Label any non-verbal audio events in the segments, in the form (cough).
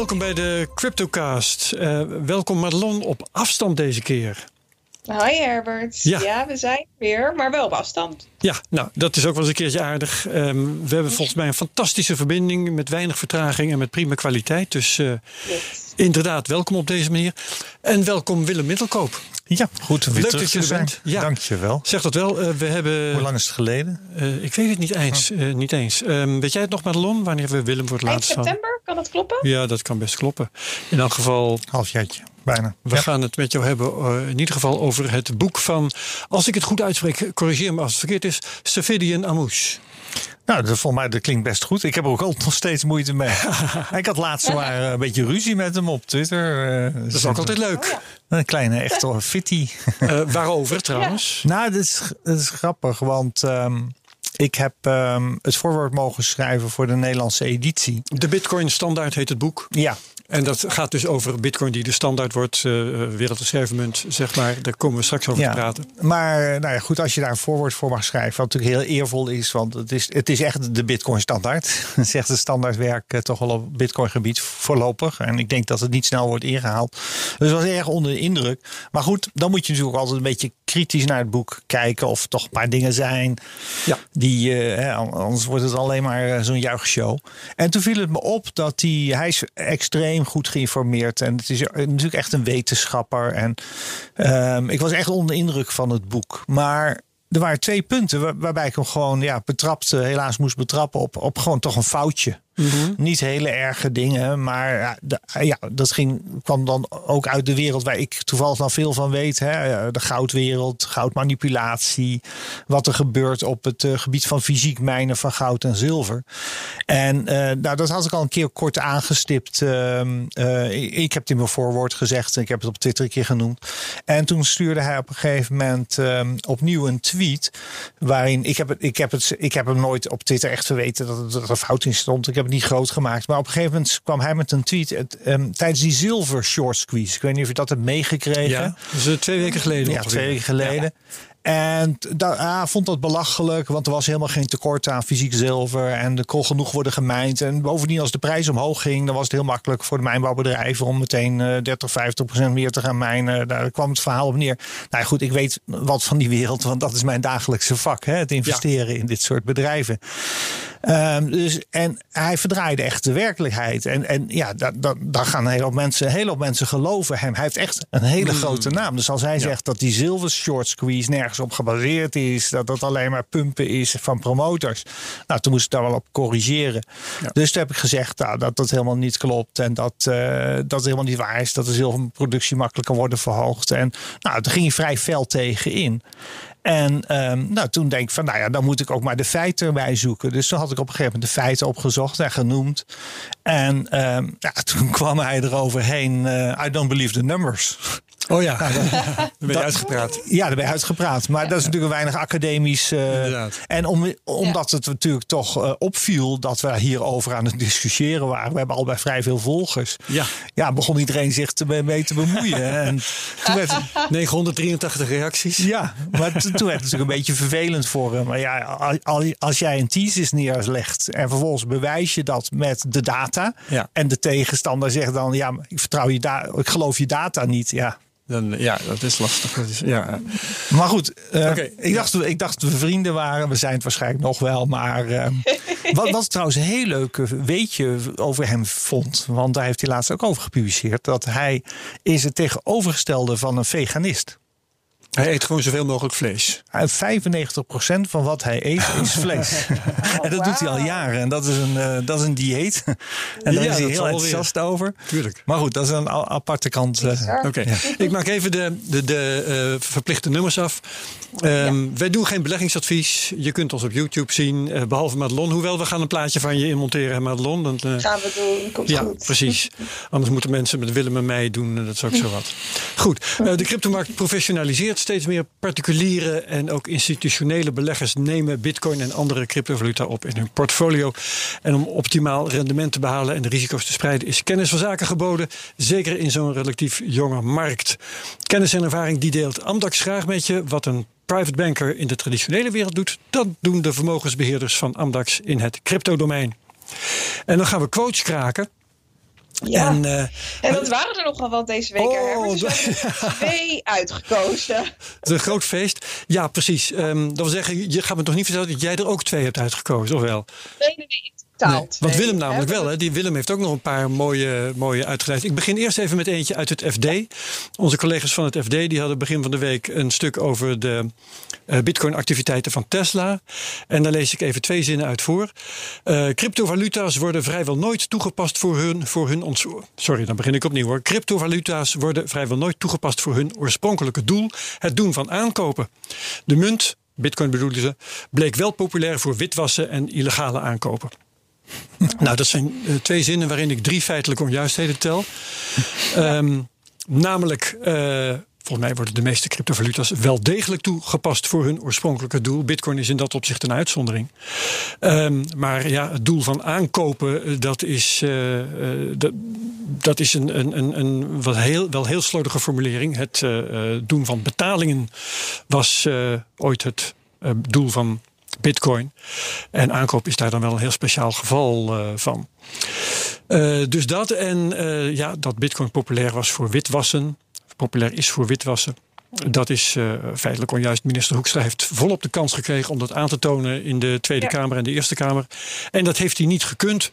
welkom bij de CryptoCast. Uh, welkom Madelon op afstand deze keer. Hoi Herbert. Ja. ja. we zijn weer, maar wel op afstand. Ja, nou, dat is ook wel eens een keertje aardig. Um, we hebben volgens mij een fantastische verbinding met weinig vertraging en met prima kwaliteit. Dus uh, inderdaad, welkom op deze manier. En welkom Willem Middelkoop. Ja, goed. Leuk dat je er bent. Ja. Dank je wel. Zeg dat wel. Uh, we hebben, Hoe lang is het geleden? Uh, ik weet het niet eens. Uh, niet eens. Um, weet jij het nog, Madelon? Wanneer we Willem voor het laatst van? september? Kan dat kloppen? Ja, dat kan best kloppen. In elk geval... Halfjaartje. Bijna. We gaan het met jou hebben in ieder geval over het boek van... Als ik het goed uitspreek, corrigeer me als het verkeerd is. Safidian Amouche. Nou, dat, volgens mij dat klinkt best goed. Ik heb er ook al nog steeds moeite mee. (laughs) ik had laatst maar een beetje ruzie met hem op Twitter. dat is ook altijd leuk. Oh, ja. Een kleine echte fitty. Uh, (laughs) waarover trouwens? Nou, dat is, dat is grappig, want um, ik heb um, het voorwoord mogen schrijven voor de Nederlandse editie. De Bitcoin Standaard heet het boek. Ja, en dat gaat dus over bitcoin die de standaard wordt, uh, wereldreservement, zeg maar. Daar komen we straks over te praten. Maar nou ja, goed, als je daar een voorwoord voor mag schrijven, wat natuurlijk heel eervol is, want het is, het is echt de bitcoin standaard. (laughs) zegt de standaardwerk uh, toch wel op bitcoin gebied voorlopig. En ik denk dat het niet snel wordt ingehaald. Dus dat was erg onder de indruk. Maar goed, dan moet je natuurlijk altijd een beetje kritisch naar het boek kijken of toch een paar dingen zijn. Ja. Die, uh, anders wordt het alleen maar zo'n juichshow. En toen viel het me op dat hij, hij is extreem goed geïnformeerd. En het is natuurlijk echt een wetenschapper. En um, ik was echt onder de indruk van het boek. Maar er waren twee punten waarbij ik hem gewoon ja, betrapt, helaas moest betrappen op, op gewoon toch een foutje. Mhm. Niet hele erge dingen, maar ja, dat ging, kwam dan ook uit de wereld waar ik toevallig dan veel van weet. Hè? De goudwereld, goudmanipulatie. Wat er gebeurt op het uh, gebied van fysiek mijnen van goud en zilver. En uh, nou, dat had ik al een keer kort aangestipt. Uh, ik heb het in mijn voorwoord gezegd. Ik heb het op Twitter een keer genoemd. En toen stuurde hij op een gegeven moment ehm, opnieuw een tweet. Waarin ik heb, ik, heb het, ik heb hem nooit op Twitter echt geweten dat, dat er fout in stond. Ik heb niet groot gemaakt. Maar op een gegeven moment kwam hij met een tweet het, um, tijdens die zilver short squeeze. Ik weet niet of je dat hebt meegekregen. Ja, dus twee weken geleden. Ja, twee weken geleden. En daar ah, vond dat belachelijk, want er was helemaal geen tekort aan fysiek zilver. En er kon genoeg worden gemijnd. En bovendien, als de prijs omhoog ging, dan was het heel makkelijk voor de mijnbouwbedrijven om meteen 30, eh, 50 procent meer te gaan mijnen. Daar kwam het verhaal op neer. Nou goed, ik weet wat van die wereld, want dat is mijn dagelijkse vak: hè, het investeren in dit soort bedrijven. Um, dus, en hij verdraaide echt de werkelijkheid. En, en ja, daar gaan een hele hoop mensen, een hele hoop mensen geloven hem. Hij heeft echt een hele mm. grote naam. Dus als hij zegt dat die zilver short squeeze nergens op gebaseerd is, dat dat alleen maar pumpen is van promotors. Nou, toen moest ik daar wel op corrigeren. Dus toen heb ik gezegd nou, dat dat helemaal niet klopt. En dat, uh, dat helemaal niet waar is. Dat de zilverproductie makkelijk kan worden verhoogd. En nou, daar ging hij vrij fel tegen in. En um, nou, toen denk ik van, nou ja, dan moet ik ook maar de feiten erbij zoeken. Dus toen had ik op een gegeven moment de feiten opgezocht en genoemd. En um, ja, (laughs) toen kwam hij eroverheen, uh, I don't believe the numbers. Oh ja, (laughs) nou, daar ben je uitgepraat. Ja, daar ben je uitgepraat. Maar dat is natuurlijk weinig academisch. Uh, en om, omdat het natuurlijk toch uh, opviel dat we hierover aan het discussiëren waren. We hebben al bij vrij veel volgers. Ja, ja begon iedereen zich te, mee te bemoeien. en toen werd 983 (laughs) reacties. Ja, maar toen werd het natuurlijk een beetje vervelend voor hem. Maar ja, als jij een thesis neerlegt en vervolgens bewijs je dat met de data. Ja. En de tegenstander zegt dan, ja, ik vertrouw je data, ik geloof je data niet. Ja, dan, ja, dat is lastig. Dat is, ja. Maar goed, uh, ik, dacht, ik dacht we vrienden waren. We zijn het waarschijnlijk nog wel. Maar uh, (laughs) wat, wat trouwens een heel leuk weetje over hem vond. Want daar heeft hij laatst ook over gepubliceerd. Dat hij is het tegenovergestelde van een veganist. Hij eet gewoon zoveel mogelijk vlees. 95% van wat hij eet is (laughs) vlees. en dat doet hij al jaren. En dat is een, uh, dat is een dieet. (laughs) en daar is hij heel enthousiast over. Tuurlijk. Maar goed, dat is een aparte kant. Uh, Oké. Okay. Ja. Ik maak even de, de, de uh, verplichte nummers af. Um, ja. Wij doen geen beleggingsadvies. Je kunt ons op YouTube zien, behalve Madelon. Hoewel, we gaan een plaatje van je inmonteren, Madelon. Dan, gaan we doen, komt ja, goed. precies. (laughs) Anders moeten mensen met Willem en mij doen. Dat is ook zo wat. Goed, de cryptomarkt professionaliseert steeds meer particuliere en ook institutionele beleggers nemen bitcoin en andere cryptovaluta op in hun portfolio. En om optimaal rendement te behalen en de risico's te spreiden, is kennis van zaken geboden. Zeker in zo'n relatief jonge markt. Kennis en ervaring die deelt Amdax graag met je. Wat een private banker in de traditionele wereld doet, dat doen de vermogensbeheerders van Amdax in het cryptodomein. En dan gaan we quotes kraken. Ja. En, uh, en dat waren er nogal wel deze week. Oh, dus (laughs) twee uitgekozen. Het een groot feest. Ja, precies. Um, dat wil zeggen, je gaat me toch niet vertellen dat jij er ook twee hebt uitgekozen, of wel? Nee, nee, nee. Nee, want Willem namelijk wel. Hè? Die Willem heeft ook nog een paar mooie, mooie uitgeleid. Ik begin eerst even met eentje uit het FD. Onze collega's van het FD die hadden begin van de week een stuk over de uh, Bitcoin-activiteiten van Tesla. En daar lees ik even twee zinnen uit voor. Uh, cryptovaluta's worden vrijwel nooit toegepast voor hun, voor hun Sorry, dan begin ik opnieuw hoor. Cryptovaluta's worden vrijwel nooit toegepast voor hun oorspronkelijke doel: het doen van aankopen. De munt, Bitcoin bedoelen ze, bleek wel populair voor witwassen en illegale aankopen. (laughs) nou, dat zijn uh, twee zinnen waarin ik drie feitelijke onjuistheden tel. Um, namelijk, uh, volgens mij worden de meeste cryptovaluta's wel degelijk toegepast voor hun oorspronkelijke doel. Bitcoin is in dat opzicht een uitzondering. Um, maar ja, het doel van aankopen, eh, dat is, dat, is een, een, een, wat heel, wel heel slordige formulering. Het doen van betalingen was ooit het doel van Bitcoin. En aankoop is daar dan wel een heel speciaal geval uh, van. Uh, dus dat en uh, ja, dat Bitcoin populair was voor witwassen, populair is voor witwassen. Dat is feitelijk onjuist. Minister Hoekstra heeft volop de kans gekregen om dat aan te tonen in de Tweede Kamer en de Eerste Kamer. En dat heeft hij niet gekund.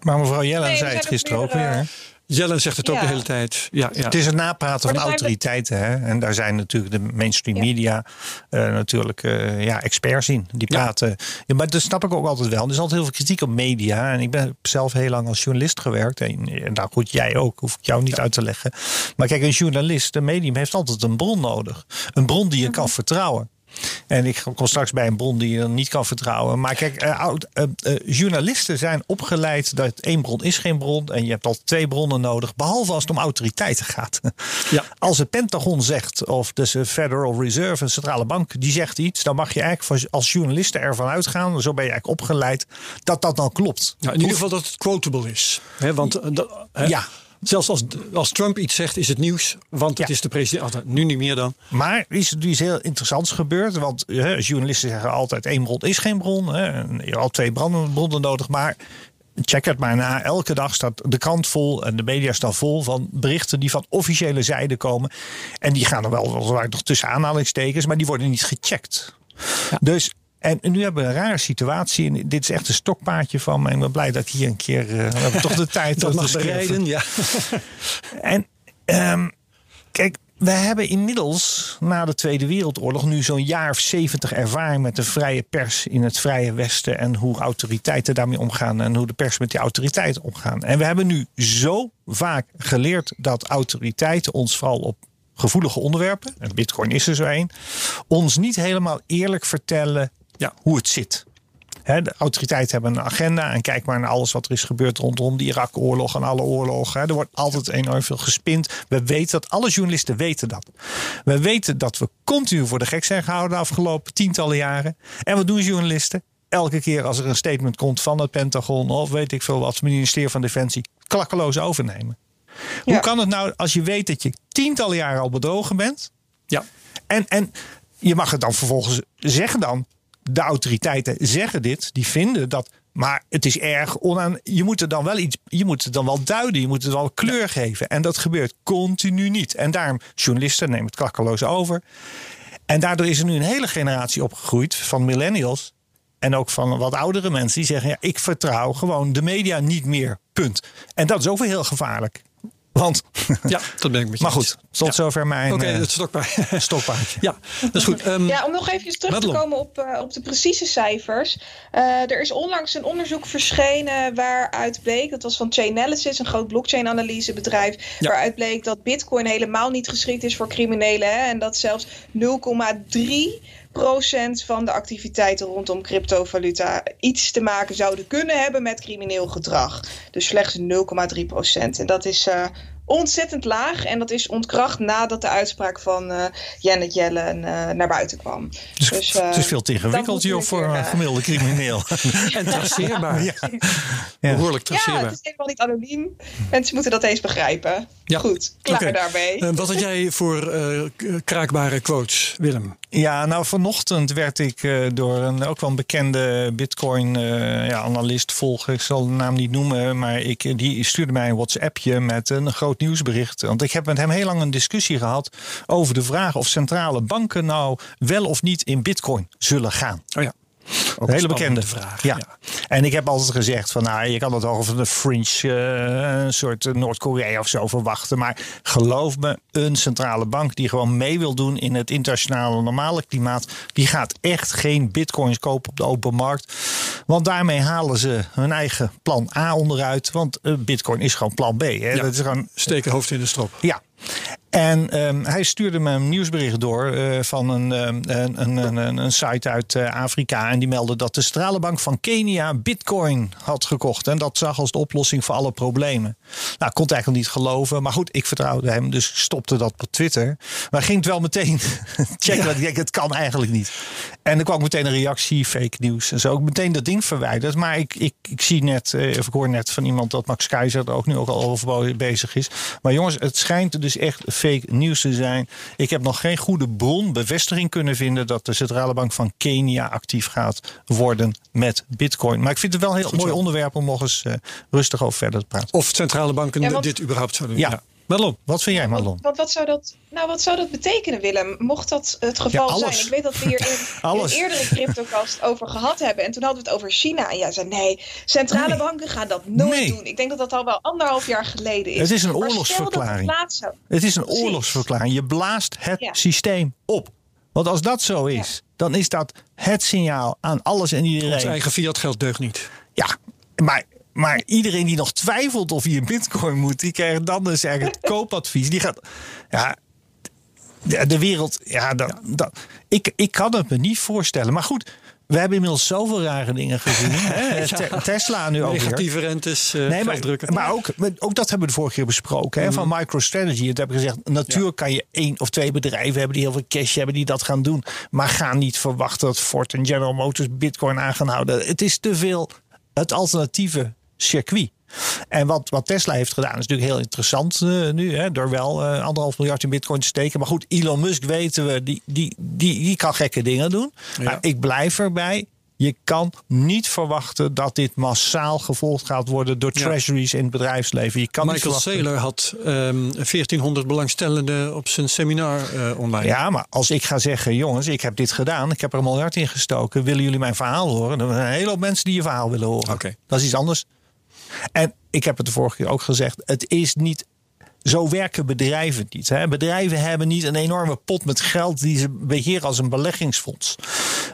Maar mevrouw Jellen zei het gisteren ook weer. Jellen zegt het ook de hele tijd. Ja, ja. Het is een napraten van autoriteiten. Hè? En daar zijn natuurlijk de mainstream media uh, natuurlijk uh, ja, experts in. Die praten. Ja. maar dat snap ik ook altijd wel. Er is altijd heel veel kritiek op media. En ik ben zelf heel lang als journalist gewerkt. En, nou goed, jij ook. Hoef ik jou niet uit te leggen. Maar kijk, een journalist, een medium heeft altijd een bron nodig. Een bron die je kan vertrouwen. En ik kom straks bij een bron die je dan niet kan vertrouwen. Maar kijk, uh, oud, uh, uh, journalisten zijn opgeleid dat één bron is geen bron. En je hebt al twee bronnen nodig. Behalve als het om autoriteiten gaat. Ja. (laughs) Als het Pentagon zegt, of de Federal Reserve, een centrale bank, die zegt iets. Dan mag je eigenlijk als journalisten ervan uitgaan. Zo ben je eigenlijk opgeleid. Dat dat dan klopt. Ja, in ieder geval dat het quotable is. He, want, ja. Zelfs als, als Trump iets zegt, is het nieuws. Want het is de president. Nu niet meer dan. Maar er is iets heel interessants gebeurd. Want hè, journalisten zeggen altijd: één bron is geen bron. Hè. Je hebt al twee bronnen nodig. Maar check het maar na. Elke dag staat de krant vol en de media staan vol van berichten die van officiële zijde komen. En die gaan er wel, wel nog tussen aanhalingstekens, maar die worden niet gecheckt. Dus en nu hebben we een rare situatie. En dit is echt een stokpaardje van me. En ik ben blij dat ik hier een keer. Uh, we hebben toch de (laughs) tijd dat mag bereiden. Ja. (laughs) en um, kijk, we hebben inmiddels na de Tweede Wereldoorlog nu zo'n jaar of zeventig ervaring met de vrije pers in het vrije Westen. En hoe autoriteiten daarmee omgaan en hoe de pers met die autoriteiten omgaan. En we hebben nu zo vaak geleerd dat autoriteiten ons vooral op gevoelige onderwerpen, en Bitcoin is er zo een, ons niet helemaal eerlijk vertellen ja, hoe het zit. de autoriteiten hebben een agenda en kijk maar naar alles wat er is gebeurd rondom de Irak-oorlog en alle oorlogen. er wordt altijd enorm veel gespind. We weten dat, alle journalisten weten dat. We weten dat we continu voor de gek zijn gehouden de afgelopen tientallen jaren. En wat doen journalisten? Elke keer als er een statement komt van het Pentagon of weet ik veel wat, het ministerie van Defensie, klakkeloos overnemen. Hoe kan het nou als je weet dat je tientallen jaren al bedrogen bent? Ja. En, en je mag het dan vervolgens zeggen dan de autoriteiten zeggen dit, die vinden dat. Maar het is erg onaan. Je moet er dan wel iets. Je moet het dan wel duiden. Je moet het wel kleur geven. En dat gebeurt continu niet. En daarom, journalisten nemen het klakkeloos over. En daardoor is er nu een hele generatie opgegroeid van millennials. En ook van wat oudere mensen die zeggen: ja, ik vertrouw gewoon de media niet meer. Punt. En dat is ook weer heel gevaarlijk. Want, ja, dat ben ik met je. (laughs) Maar goed, tot ja. zover mijn okay, het stokpaard. (laughs) stokpaardje. ja, dat is goed. Um, ja, om nog even terug te komen op, uh, op de precieze cijfers. Uh, er is onlangs een onderzoek verschenen waaruit bleek, dat was van Chainalysis, een groot blockchain-analysebedrijf, ja. waaruit bleek dat Bitcoin helemaal niet geschikt is voor criminelen. Hè, en dat zelfs 0,3 procent van de activiteiten rondom cryptovaluta iets te maken zouden kunnen hebben met crimineel gedrag. Dus slechts 0,3 procent. En dat is uh, ontzettend laag. En dat is ontkracht nadat de uitspraak van uh, Janet Yellen uh, naar buiten kwam. Dus, dus het is veel te ingewikkeld joh, voor een gemiddelde crimineel. (laughs) en traceerbaar. Ja. ja. Behoorlijk traceerbaar. Ja, het is helemaal niet anoniem. Mensen moeten dat eens begrijpen. Ja. Goed, klaar daarmee. Uh, wat had jij voor uh, kraakbare quotes, Willem? Ja, nou vanochtend werd ik uh, door een ook wel een bekende Bitcoin-analyst ja, volgen. Ik zal de naam niet noemen, maar ik, die stuurde mij een WhatsAppje met een groot nieuwsbericht. Want ik heb met hem heel lang een discussie gehad over de vraag of centrale banken nou wel of niet in Bitcoin zullen gaan. Oh ja. Ook een hele bekende vraag. Ja. En ik heb altijd gezegd van nou, je kan het over een fringe, uh, een soort Noord-Korea of zo verwachten. Maar geloof me, een centrale bank die gewoon mee wil doen in het internationale normale klimaat, die gaat echt geen bitcoins kopen op de open markt. Want daarmee halen ze hun eigen plan A onderuit. Want uh, bitcoin is gewoon plan B. Hè? Ja, dat is gewoon, steken hoofd in de strop. Ja, en um, hij stuurde me een nieuwsbericht door uh, van een, um, een, een, een, een, site uit uh, Afrika. En die meldde dat de Stralenbank van Kenia bitcoin had gekocht. En dat zag als de oplossing voor alle problemen. Nou, ik kon het eigenlijk niet geloven. Maar goed, ik vertrouwde hem, dus stopte dat op Twitter. Maar ging het wel meteen (laughs) checken. Ja. Ik denk, het kan eigenlijk niet. En er kwam meteen een reactie, fake nieuws en zo. Ik meteen dat ding verwijderd. Maar ik, ik, ik zie net, uh, of ik hoor net van iemand dat Max Keizer er ook nu ook al over bezig is. Maar jongens, het schijnt dus echt fake nieuws te zijn. Ik heb nog geen goede bron, bevestiging kunnen vinden dat de centrale bank van Kenia actief gaat worden met Bitcoin. Maar ik vind het wel een heel Goed mooi zo. onderwerp om nog eens uh, rustig over verder te praten. Of centrale banken ja, want... dit überhaupt zouden doen. Ja. ja. Marlon, wat vind jij, Marlon? Wat, wat, zou dat, nou, wat zou dat betekenen, Willem? Mocht dat het geval ja, zijn? Ik weet dat we hier in, in (laughs) een eerdere cryptocast over gehad hebben. En toen hadden we het over China. En jij zei nee, centrale nee. banken gaan dat nooit nee. doen. Ik denk dat dat al wel anderhalf jaar geleden is. Het is een oorlogsverklaring. Het, het is een Precies. oorlogsverklaring. Je blaast het ja. systeem op. Want als dat zo is, ja. dan is dat het signaal aan alles en iedereen. Ons eigen fiat geld deugt niet. Ja, maar maar iedereen die nog twijfelt of hij in bitcoin moet, die krijgt dan dus eigenlijk het koopadvies. Die gaat. Ja, de, wereld. Ja, dat, dat, ik, ik kan het me niet voorstellen. Maar goed. We hebben inmiddels zoveel rare dingen gezien. (laughs) Hè? ja. Tesla nu ook. Negatieve rentes. Uh, nee, maar, maar ook, ook dat hebben we de vorige keer besproken. Hè? Mm. Van MicroStrategy. Het hebben gezegd. Natuurlijk ja. kan je één of twee bedrijven hebben die heel veel cash hebben. die dat gaan doen. Maar ga niet verwachten dat Ford en General Motors Bitcoin aan gaan houden. Het is te veel het alternatieve circuit. En wat, wat Tesla heeft gedaan is natuurlijk heel interessant uh, nu. Hè, door wel uh, anderhalf miljard in bitcoin te steken. Maar goed, Elon Musk weten we, die, die, die, die kan gekke dingen doen. Ja. Maar ik blijf erbij. Je kan niet verwachten dat dit massaal gevolgd gaat worden door treasuries ja. in het bedrijfsleven. Je kan Michael Saylor had um, 1400 belangstellenden op zijn seminar uh, online. Ja, maar als ik ga zeggen, jongens, ik heb dit gedaan, ik heb er een miljard in gestoken, willen jullie mijn verhaal horen? Dan zijn een hele hoop mensen die je verhaal willen horen. Okay. Dat is iets anders. En ik heb het de vorige keer ook gezegd: het is niet. Zo werken bedrijven niet. Hè. Bedrijven hebben niet een enorme pot met geld die ze beheren als een beleggingsfonds.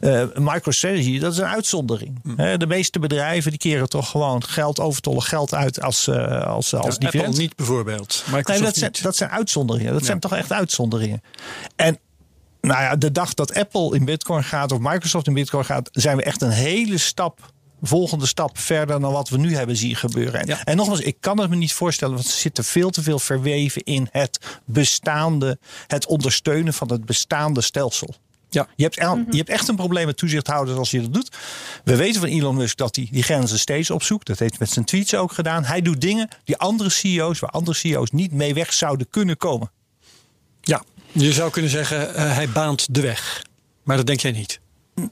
Uh, MicroStrategy, dat is een uitzondering. Hm. Hè. De meeste bedrijven die keren toch gewoon geld, overtollig geld uit als, uh, als, als ja, dividend. Apple niet bijvoorbeeld. Microsoft nee, dat, zijn, dat zijn uitzonderingen. Dat ja. zijn toch echt uitzonderingen. En nou ja, de dag dat Apple in Bitcoin gaat of Microsoft in Bitcoin gaat, zijn we echt een hele stap volgende stap verder dan wat we nu hebben zien gebeuren. En, ja. en nogmaals, ik kan het me niet voorstellen, want er zitten veel te veel verweven in het bestaande, het ondersteunen van het bestaande stelsel. Ja. Je, hebt, mm -hmm. je hebt echt een probleem met toezichthouders als je dat doet. We weten van Elon Musk dat hij die grenzen steeds opzoekt. Dat heeft hij met zijn tweets ook gedaan. Hij doet dingen die andere CEO's, waar andere CEO's niet mee weg zouden kunnen komen. Ja, je zou kunnen zeggen, uh, hij baant de weg. Maar dat denk jij niet.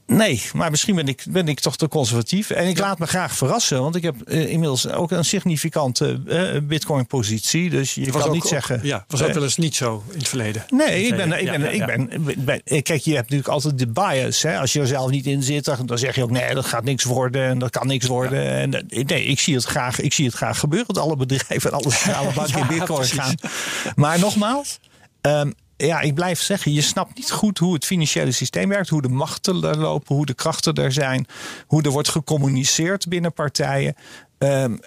Nee, maar misschien ben ik, ben ik toch te conservatief. En ik ja. laat me graag verrassen, want ik heb uh, inmiddels ook een significante uh, Bitcoin-positie. Dus je was kan ook, niet zeggen. Ja, was ook wel eens niet zo in het verleden. Nee, ik ben, ik ben, ja, ik ben, Kijk, je hebt natuurlijk altijd de bias. Hè? Als je er zelf niet in zit, dan zeg je ook: nee, dat gaat niks worden en dat kan niks worden. En nee, ik zie het graag, ik zie het graag gebeuren. Dat alle bedrijven en alle centrale (laughs) banken in Bitcoin precies. gaan. Maar nogmaals. Um, ja, ik blijf zeggen, je snapt niet goed hoe het financiële systeem werkt, hoe de machten er lopen, hoe de krachten er zijn, hoe er wordt gecommuniceerd binnen partijen. Um,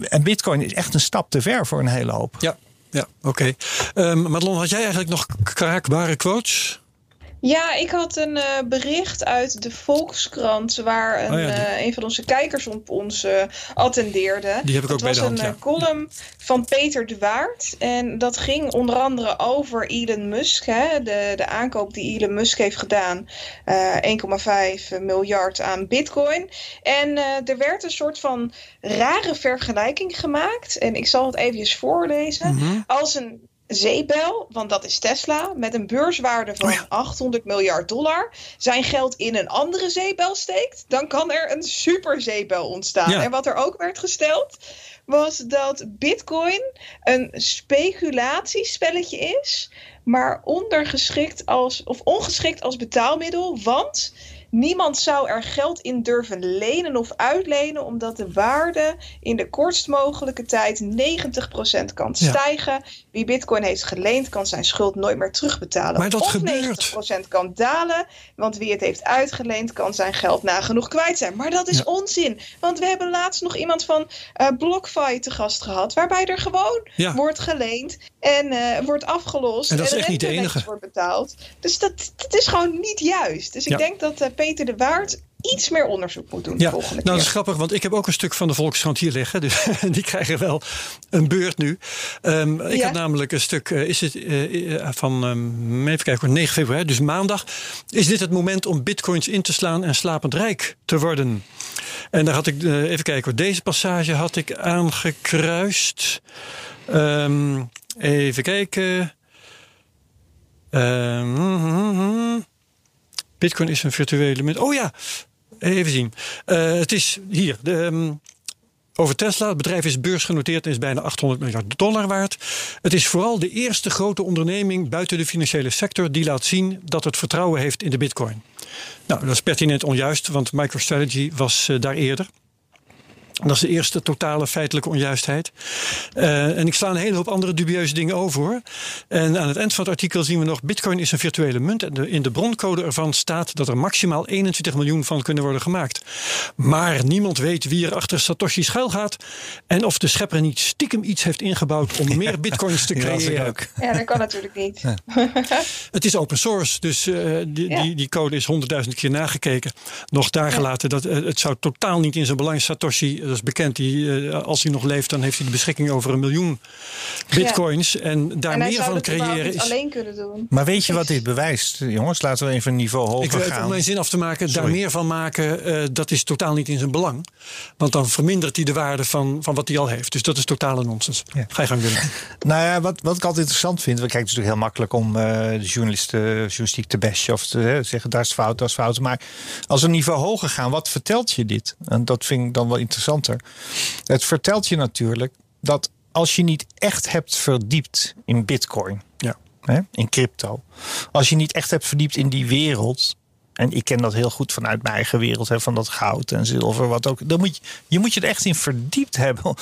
en Bitcoin is echt een stap te ver voor een hele hoop. Ja, ja oké. Okay. Um, Madelon, had jij eigenlijk nog kraakbare quotes? Ja, ik had een uh, bericht uit de Volkskrant waar een, oh ja, uh, een van onze kijkers op ons uh, attendeerde. Die heb ik ook dat bij de hand, was een column van Peter de Waard. En dat ging onder andere over Elon Musk. Hè, de, de aankoop die Elon Musk heeft gedaan. 1,5 miljard aan bitcoin. En er werd een soort van rare vergelijking gemaakt. En ik zal het even voorlezen. Mhm. Als een zeebel, want dat is Tesla, met een beurswaarde van Oh ja. 800 miljard dollar, zijn geld in een andere zeebel steekt, dan kan er een superzeebel ontstaan. Ja. En wat er ook werd gesteld, was dat Bitcoin een speculatiespelletje is, maar ondergeschikt als, of ongeschikt als betaalmiddel, want Niemand zou er geld in durven lenen of uitlenen, omdat de waarde in de kortst mogelijke tijd 90% kan Ja. Wie Bitcoin heeft geleend, kan zijn schuld nooit meer terugbetalen. Maar dat of gebeurt. 90% kan dalen, want wie het heeft uitgeleend, kan zijn geld nagenoeg kwijt zijn. Maar dat is Ja. onzin, want we hebben laatst nog iemand van eh BlockFi te gast gehad, waarbij er gewoon Ja. wordt geleend en eh, wordt afgelost. En dat is de echt niet de enige. wordt betaald. Dus dat, dat is gewoon niet juist. Dus ik Ja. denk dat eh, Peter de Waard iets meer onderzoek moet doen Ja, de volgende nou dat is grappig, want ik heb ook een stuk van de Volkskrant hier liggen. Dus (laughs) die krijgen wel een beurt nu. Ehm, ik Ja. heb namelijk een stuk, eh, is het eh, eh, van, ehm, even kijken, hoor, 9 februari, dus maandag. Is dit het moment om bitcoins in te slaan en slapend rijk te worden? En daar had ik, even kijken, deze passage had ik aangekruist. Ehm, even kijken. (laughs) Bitcoin is een virtuele munt. Oh ja, even zien. Eh, het is hier. De, ehm, over Tesla. Het bedrijf is beursgenoteerd en is bijna 800 miljard dollar waard. Het is vooral de eerste grote onderneming buiten de financiële sector die laat zien dat het vertrouwen heeft in de Bitcoin. Nou, dat is pertinent onjuist, want MicroStrategy was eh, daar eerder. Dat is de eerste totale feitelijke onjuistheid. Eh, en ik sla een hele hoop andere dubieuze dingen over hoor. En aan het eind van het artikel zien we nog: Bitcoin is een virtuele munt. En de- in de broncode ervan staat dat er maximaal 21 miljoen van kunnen worden gemaakt. Maar niemand weet wie er achter Satoshi schuil gaat. En of de schepper niet stiekem iets heeft ingebouwd om meer bitcoins te creëren. Ja, dat kan natuurlijk niet. (laughs) Het is open source, dus eh, die, Ja. die, die code is honderdduizend keer nagekeken. Nog daar gelaten. Dat, eh, het zou totaal niet in zijn belang. Satoshi, is bekend, die, eh, als hij nog leeft, dan heeft hij de beschikking over een miljoen bitcoins. En daar en meer van creëren niet is. alleen kunnen doen. Maar weet je wat dit bewijst, jongens? Laten we even een niveau Ik hoger weet gaan. om mijn zin af te maken, daar meer van maken, eh, dat is totaal niet in zijn belang. Want dan vermindert hij de waarde van, van wat hij al heeft. Dus dat is totale nonsens. Ja. Ga je gang willen. (laughs) Nou ja, wat, wat ik altijd interessant vind. We kijken natuurlijk heel makkelijk om eh, de journalisten, journalistiek te bashen of te zeggen daar is fout, dat is fout. Maar als we een niveau hoger gaan, wat vertelt je dit? En dat vind ik dan wel interessanter. Het vertelt je natuurlijk dat als je niet echt hebt verdiept in Bitcoin, Ja. hè, in crypto, als je niet echt hebt verdiept in die wereld. En ik ken dat heel goed vanuit mijn eigen wereld, hè, van dat goud en zilver, wat ook. Dan moet je, je moet je er echt in verdiept hebben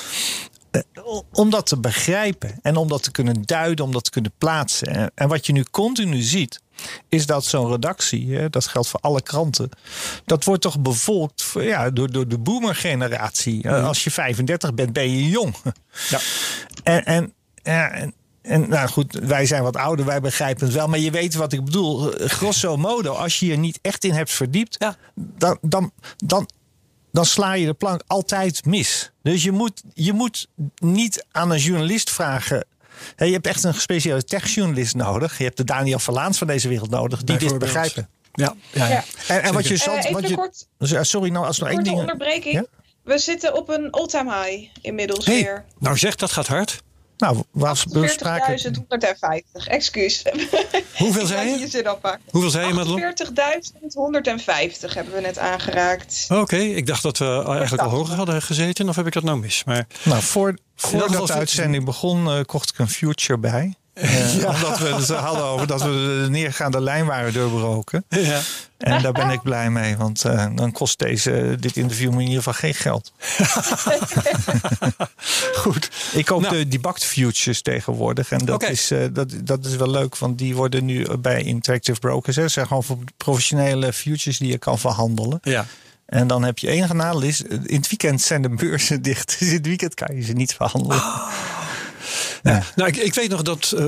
om dat te begrijpen en om dat te kunnen duiden, om dat te kunnen plaatsen. En, wat je nu continu ziet, is dat zo'n redactie, hè, dat geldt voor alle kranten, dat wordt toch bevolkt ja, door, door de boomer-generatie. Eh, Als je 35 bent, ben je jong. Ja. (laughs) En, en, ja, en, en nou goed, wij zijn wat ouder, wij begrijpen het wel. Maar je weet wat ik bedoel. Eh, Grosso modo, als je je niet echt in hebt verdiept, Ja. dan, dan, dan, dan sla je de plank altijd mis. Dus je moet, je moet niet aan een journalist vragen. Je hebt echt een gespecialiseerde techjournalist nodig. Je hebt de Daniel Verlaans van deze wereld nodig, die dit begrijpen. Ja, ja. En, en wat je, Eh, zat, even wat een je kort, Sorry, nou als nog één ding. onderbreking. Ja? We zitten op een all-time high inmiddels Hey, weer. nou zeg, dat gaat hard. Nou, spraken. 40.150, excuus. (laughs) Hoeveel zei je? Hoeveel zei je, Madelon? 40.150 hebben we net aangeraakt. Oké, ik dacht dat we eigenlijk al hoger hadden gezeten. Of heb ik dat nou mis? Maar Nou, voor, voordat de uitzending begon, eh, kocht ik een future bij. Eh, Omdat we het hadden over dat we de neergaande lijn waren doorbroken. ja. En daar ben ik blij mee, want eh, dan kost deze, dit interview me in ieder geval geen geld. (laughs) goed. Ik koop Nou. de debugged futures tegenwoordig. En dat, is, eh, dat, dat is wel leuk, want die worden nu bij Interactive Brokers. Hè. Dat zijn gewoon voor professionele futures die je kan verhandelen. Ja. En dan heb je één nadeel is, in het weekend zijn de beurzen (laughs) dicht. Dus in het weekend kan je ze niet verhandelen. Ja. Nou, ik, ik weet nog dat eh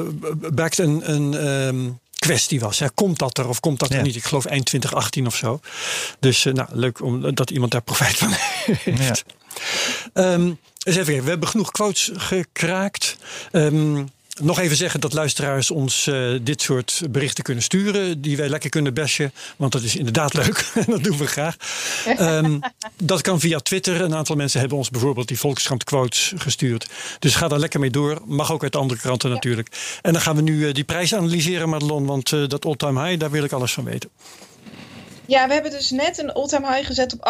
Baakt een, een, ehm, kwestie was. Hè. Komt dat er of komt dat er niet? Ik geloof eind 2018 of zo. Dus nou, leuk om, dat iemand daar profijt van (laughs) heeft. Ja. Um, eens even kijken. We hebben genoeg quotes gekraakt. Um, nog even zeggen dat luisteraars ons uh, dit soort berichten kunnen sturen. Die wij lekker kunnen bashen. Want dat is inderdaad leuk. (laughs) dat doen we graag. Um, dat kan via Twitter. Een aantal mensen hebben ons bijvoorbeeld die Volkskrant quotes gestuurd. Dus ga daar lekker mee door. Mag ook uit andere kranten ja. natuurlijk. En dan gaan we nu uh, die prijs analyseren, Madelon. Want uh, dat all-time high, daar wil ik alles van weten. Ja, we hebben dus net een all-time high gezet op 48.558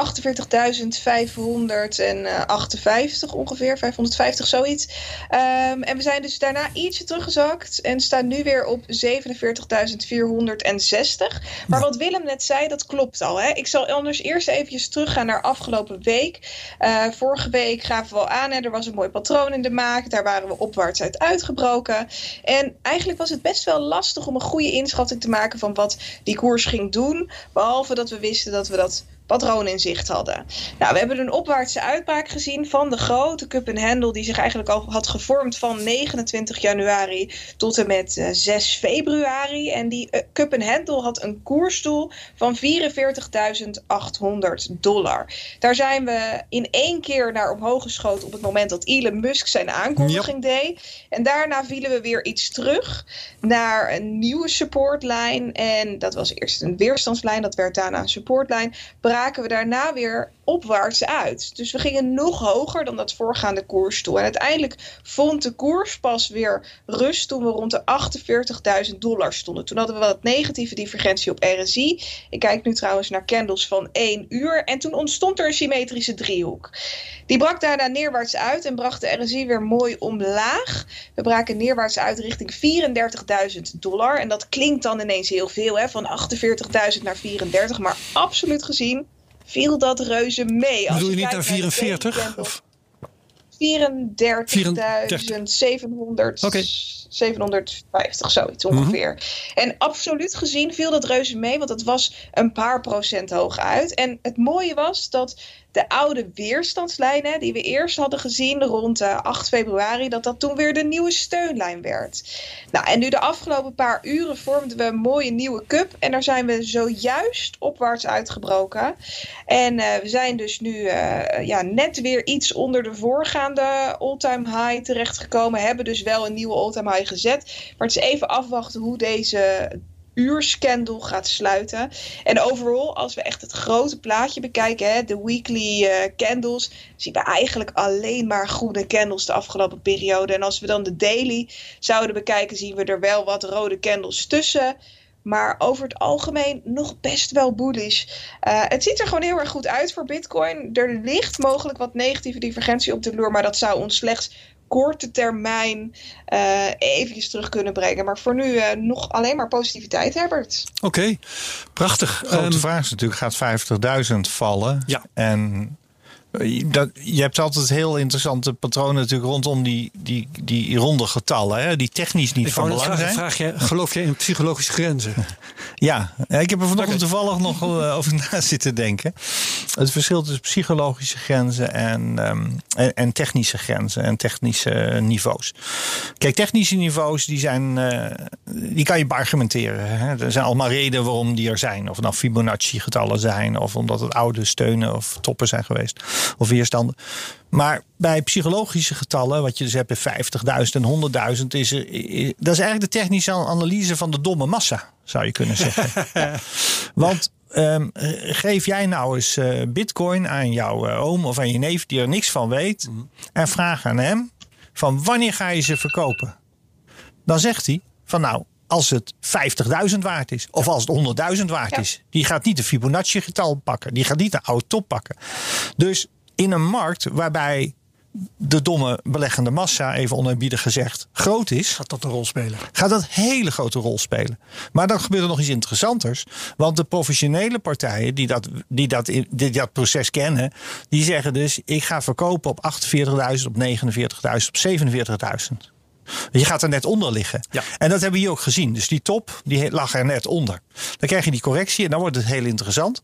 ongeveer, 550 zoiets. Um, en we zijn dus daarna ietsje teruggezakt en staan nu weer op 47.460. Maar wat Willem net zei, dat klopt al. Hè? Ik zal anders eerst even teruggaan naar afgelopen week. Uh, vorige week gaven we al aan, hè, er was een mooi patroon in de maak. Daar waren we opwaarts uit uitgebroken. En eigenlijk was het best wel lastig om een goede inschatting te maken van wat die koers ging doen. Behalve dat we wisten dat we dat patroon in zicht hadden. Nou, we hebben een opwaartse uitbraak gezien van de grote cup en hendel die zich eigenlijk al had gevormd van 29 januari tot en met 6 eh, februari. En die uh, cup en hendel had een koersdoel van 44.800 dollar. Daar zijn we in één keer naar omhoog geschoten op het moment dat Elon Musk zijn aankondiging deed. En daarna vielen we weer iets terug naar een nieuwe supportlijn. En dat was eerst een weerstandslijn, dat werd daarna een supportlijn braken we daarna weer opwaarts uit. Dus we gingen nog hoger dan dat voorgaande koersdoel. En uiteindelijk vond de koers pas weer rust toen we rond de 48.000 dollar stonden. Toen hadden we wat negatieve divergentie op RSI. Ik kijk nu trouwens naar candles van 1 uur. En toen ontstond er een symmetrische driehoek. Die brak daarna neerwaarts uit en bracht de RSI weer mooi omlaag. We braken neerwaarts uit richting 34.000 dollar. En dat klinkt dan ineens heel veel, hè? van 48.000 naar 34. Maar absoluut gezien viel dat reuze mee. Als Bedoel je, niet naar 44? 34.700. Okay. 750, zoiets ongeveer. Mhm. En absoluut gezien viel dat reuze mee, want het was een paar procent hoog uit. En het mooie was dat de oude weerstandslijnen die we eerst hadden gezien rond uh, 8 februari, dat dat toen weer de nieuwe steunlijn werd. Nou, en nu de afgelopen paar uren vormden we een mooie nieuwe cup en daar zijn we zojuist opwaarts uitgebroken. En uh, we zijn dus nu uh, ja, net weer iets onder de voorgaande all-time high terechtgekomen, hebben dus wel een nieuwe all-time high gezet. Maar het is even afwachten hoe deze uurscandle gaat sluiten. En overal, als we echt het grote plaatje bekijken, hè, de weekly uh, candles, zien we eigenlijk alleen maar groene candles de afgelopen periode. En als we dan de daily zouden bekijken, zien we er wel wat rode candles tussen. Maar over het algemeen nog best wel bullish. Uh, het ziet er gewoon heel erg goed uit voor Bitcoin. Er ligt mogelijk wat negatieve divergentie op de loer, maar dat zou ons slechts korte termijn uh, eventjes terug kunnen brengen. Maar voor nu uh, nog alleen maar positiviteit, Herbert. Oké, okay, prachtig. De grote um, vraag is natuurlijk, gaat 50.000 vallen? Ja. En dat, je hebt altijd heel interessante patronen natuurlijk rondom die, die, die ronde getallen, hè, die technisch niet ik van belang zijn. Vraag je, geloof je in psychologische grenzen? (laughs) ja, ik heb er vanochtend toevallig nog uh, over (laughs) na zitten denken. Het verschil tussen psychologische grenzen en, um, en, en, technische grenzen en technische niveaus. Kijk, technische niveaus die zijn, uh, die kan je beargumenteren. Hè. Er zijn allemaal redenen waarom die er zijn. Of nou Fibonacci getallen zijn of omdat het oude steunen of toppen zijn geweest of weerstanden. Maar bij psychologische getallen, wat je dus hebt bij 50.000 en 100.000, is, is, dat is eigenlijk de technische analyse van de domme massa, zou je kunnen zeggen. (laughs) Want um, geef jij nou eens uh, bitcoin aan jouw uh, oom of aan je neef die er niks van weet, mm. en vraag aan hem van wanneer ga je ze verkopen? Dan zegt hij van nou, als het 50.000 waard is. Of als het 100.000 waard is. Die gaat niet een Fibonacci getal pakken. Die gaat niet een oude top pakken. Dus in een markt waarbij de domme beleggende massa, even onerbiedig gezegd, groot is. Gaat dat een rol spelen? Gaat dat een hele grote rol spelen. Maar dan gebeurt er nog iets interessanters. Want de professionele partijen die dat, die dat, die dat proces kennen, die zeggen dus: ik ga verkopen op 48.000, op 49.000, op 47.000. Je gaat er net onder liggen. Ja. En dat hebben we hier ook gezien. Dus die top, die lag er net onder. Dan krijg je die correctie en dan wordt het heel interessant.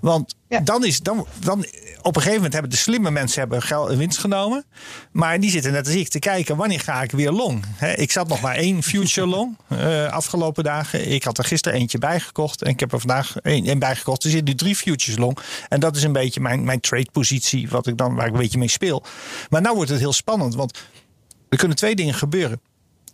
Want Ja. dan is dan, dan op een gegeven moment hebben de slimme mensen hebben geld winst genomen. Maar die zitten net als ik te kijken wanneer ga ik weer long. Hè, ik zat nog maar één (laughs) future long eh, afgelopen dagen. Ik had er gisteren eentje bijgekocht en ik heb er vandaag één, één bijgekocht. Er zitten nu drie futures long. En dat is een beetje mijn, mijn trade positie wat ik dan, waar ik een beetje mee speel. Maar nou wordt het heel spannend. Want er kunnen twee dingen gebeuren.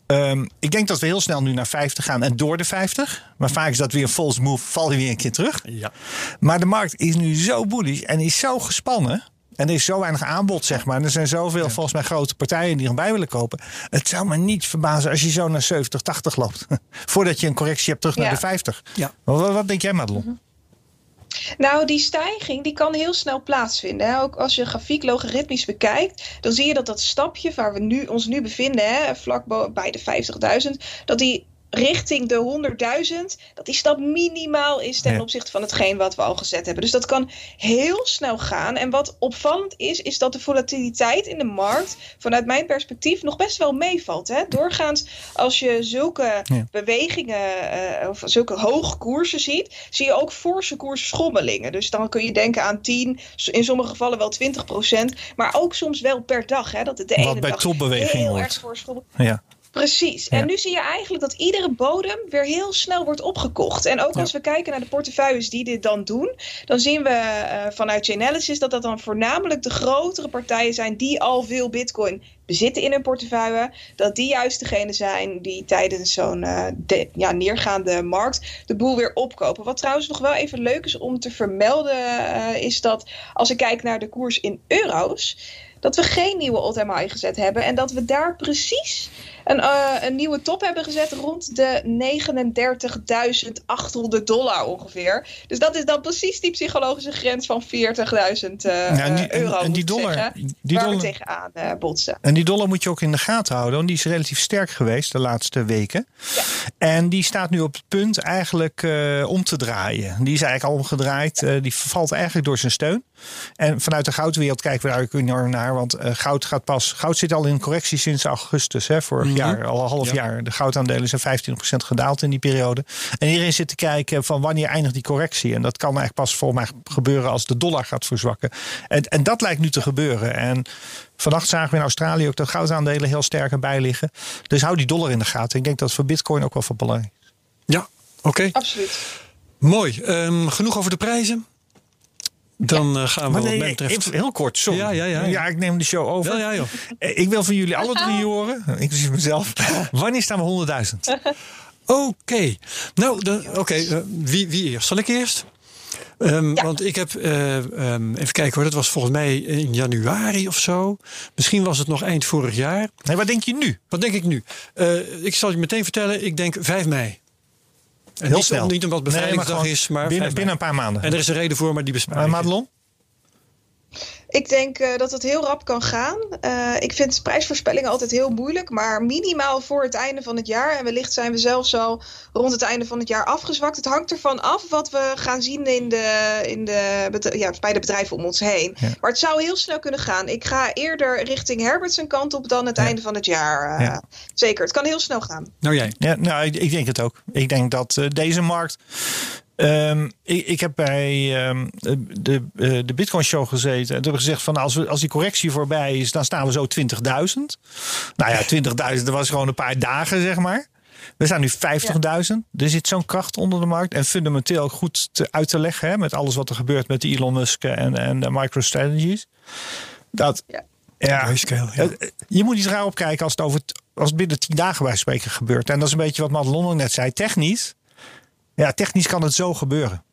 Ehm, ik denk dat we heel snel nu naar 50 gaan en door de 50. Maar vaak is dat weer een false move, val je weer een keer terug. Ja. Maar de markt is nu zo bullish en is zo gespannen. En er is zo weinig aanbod, zeg maar. En er zijn zoveel, volgens mij, grote partijen die erbij willen kopen. Het zou me niet verbazen als je zo naar 70, 80 loopt. (laughs) Voordat je een correctie hebt terug naar de 50. Ja. Wat, wat denk jij, Madelon? Nou, die stijging die kan heel snel plaatsvinden. Hè? Ook als je grafiek logaritmisch bekijkt, dan zie je dat dat stapje waar we nu, ons nu bevinden, hè, vlak bij de 50.000, dat die richting de 100.000, dat die stap minimaal is ten Ja. opzichte van hetgeen wat we al gezet hebben. Dus dat kan heel snel gaan. En wat opvallend is, is dat de volatiliteit in de markt vanuit mijn perspectief nog best wel meevalt. Hè? Doorgaans, als je zulke Ja. bewegingen eh, of zulke hoge koersen ziet, zie je ook forse koersschommelingen. Dus dan kun je denken aan 10, in sommige gevallen wel 20 procent, maar ook soms wel per dag. Hè? Dat het de ene Wat bij dag heel erg voorschommelt. Ja. Precies. Ja. En nu zie je eigenlijk dat iedere bodem weer heel snel wordt opgekocht. En ook Ja. als we kijken naar de portefeuilles die dit dan doen, dan zien we eh, vanuit Chainalysis dat dat dan voornamelijk de grotere partijen zijn die al veel bitcoin bezitten in hun portefeuille. Dat die juist degene zijn die tijdens zo'n eh, ja, neergaande markt de boel weer opkopen. Wat trouwens nog wel even leuk is om te vermelden, eh, is dat als ik kijk naar de koers in euro's, dat we geen nieuwe all-time high gezet hebben. En dat we daar precies een, eh, een nieuwe top hebben gezet rond de 39.800 dollar ongeveer. Dus dat is dan precies die psychologische grens van 40.000 eh, Ja, euro. en die dollar- zeggen, die waar dollar- we tegenaan eh, botsen. En die dollar moet je ook in de gaten houden. Want die is relatief sterk geweest de laatste weken. En die staat nu op het punt eigenlijk om te draaien. Die is eigenlijk al omgedraaid. Die valt eigenlijk door zijn steun. En vanuit de goudwereld kijken we daar ook enorm naar. Want goud gaat pas. Goud zit al in correctie sinds augustus. Hè, vorig. Jaar. Al een half Ja. jaar. De goudaandelen zijn 25% gedaald in die periode. En iedereen zit te kijken van wanneer eindigt die correctie. En dat kan eigenlijk pas volgens mij gebeuren als de dollar gaat verzwakken. En, en dat lijkt nu te gebeuren. En vannacht zagen we in Australië ook dat goudaandelen heel sterk erbij liggen. Dus hou die dollar in de gaten. Ik denk dat het voor bitcoin ook wel van belang is. Ja, oké. Absoluut. Mooi. Ehm, genoeg over de prijzen. Dan eh, gaan we Maar wat nee, mij betreft... even heel kort, sorry. Ja, ja, ja. ja, ik neem de show over. Wel, ja, joh. Eh, Ik wil van jullie alle drie horen, (laughs) inclusief mezelf. (laughs) Wanneer staan we 100.000? Oké. Nou, dan- oké. eh, wie, wie eerst? Zal ik eerst? Ehm, Want ik heb, eh, ehm, even kijken hoor, dat was volgens mij in januari of zo. Misschien was het nog eind vorig jaar. Nee, wat denk je nu? Wat denk ik nu? Eh, ik zal je meteen vertellen, ik denk 5 mei. En Heel niet, snel. Niet omdat bevrijdingsdag gewoon is, maar binnen, 5 mei. binnen een paar maanden. En er is een reden voor, maar die Uh, ik. Madelon? Ik denk eh, dat het heel rap kan gaan. Eh, ik vind prijsvoorspellingen altijd heel moeilijk, maar minimaal voor het einde van het jaar. En wellicht zijn we zelfs al rond het einde van het jaar afgezwakt. Het hangt ervan af wat we gaan zien in de, in de, ja, bij de bedrijven om ons heen. Ja. Maar het zou heel snel kunnen gaan. Ik ga eerder richting Herbert's kant op dan het Ja. einde van het jaar. eh, Ja. Zeker, het kan heel snel gaan. Nou jij. Ja, nou, ik, ik denk het ook. Ik denk dat eh, deze markt. Ehm, ik, ik heb bij ehm, de, eh, de Bitcoin Show gezeten. En toen hebben we gezegd: van als, we, als die correctie voorbij is, dan staan we zo 20.000. Nou ja, 20.000, dat was gewoon een paar dagen, zeg maar. We staan nu 50.000. Er zit zo'n kracht onder de markt. En fundamenteel ook goed te, uit te leggen. Hè, met alles wat er gebeurt met de Elon Musk en, en de MicroStrategies. Dat, Ja. ja, Grayscale, ja. Je moet niet raar opkijken als het, over t- als het binnen tien dagen bij spreken gebeurt. En dat is een beetje wat Madelon net zei. Technisch, ja, technisch kan het zo gebeuren.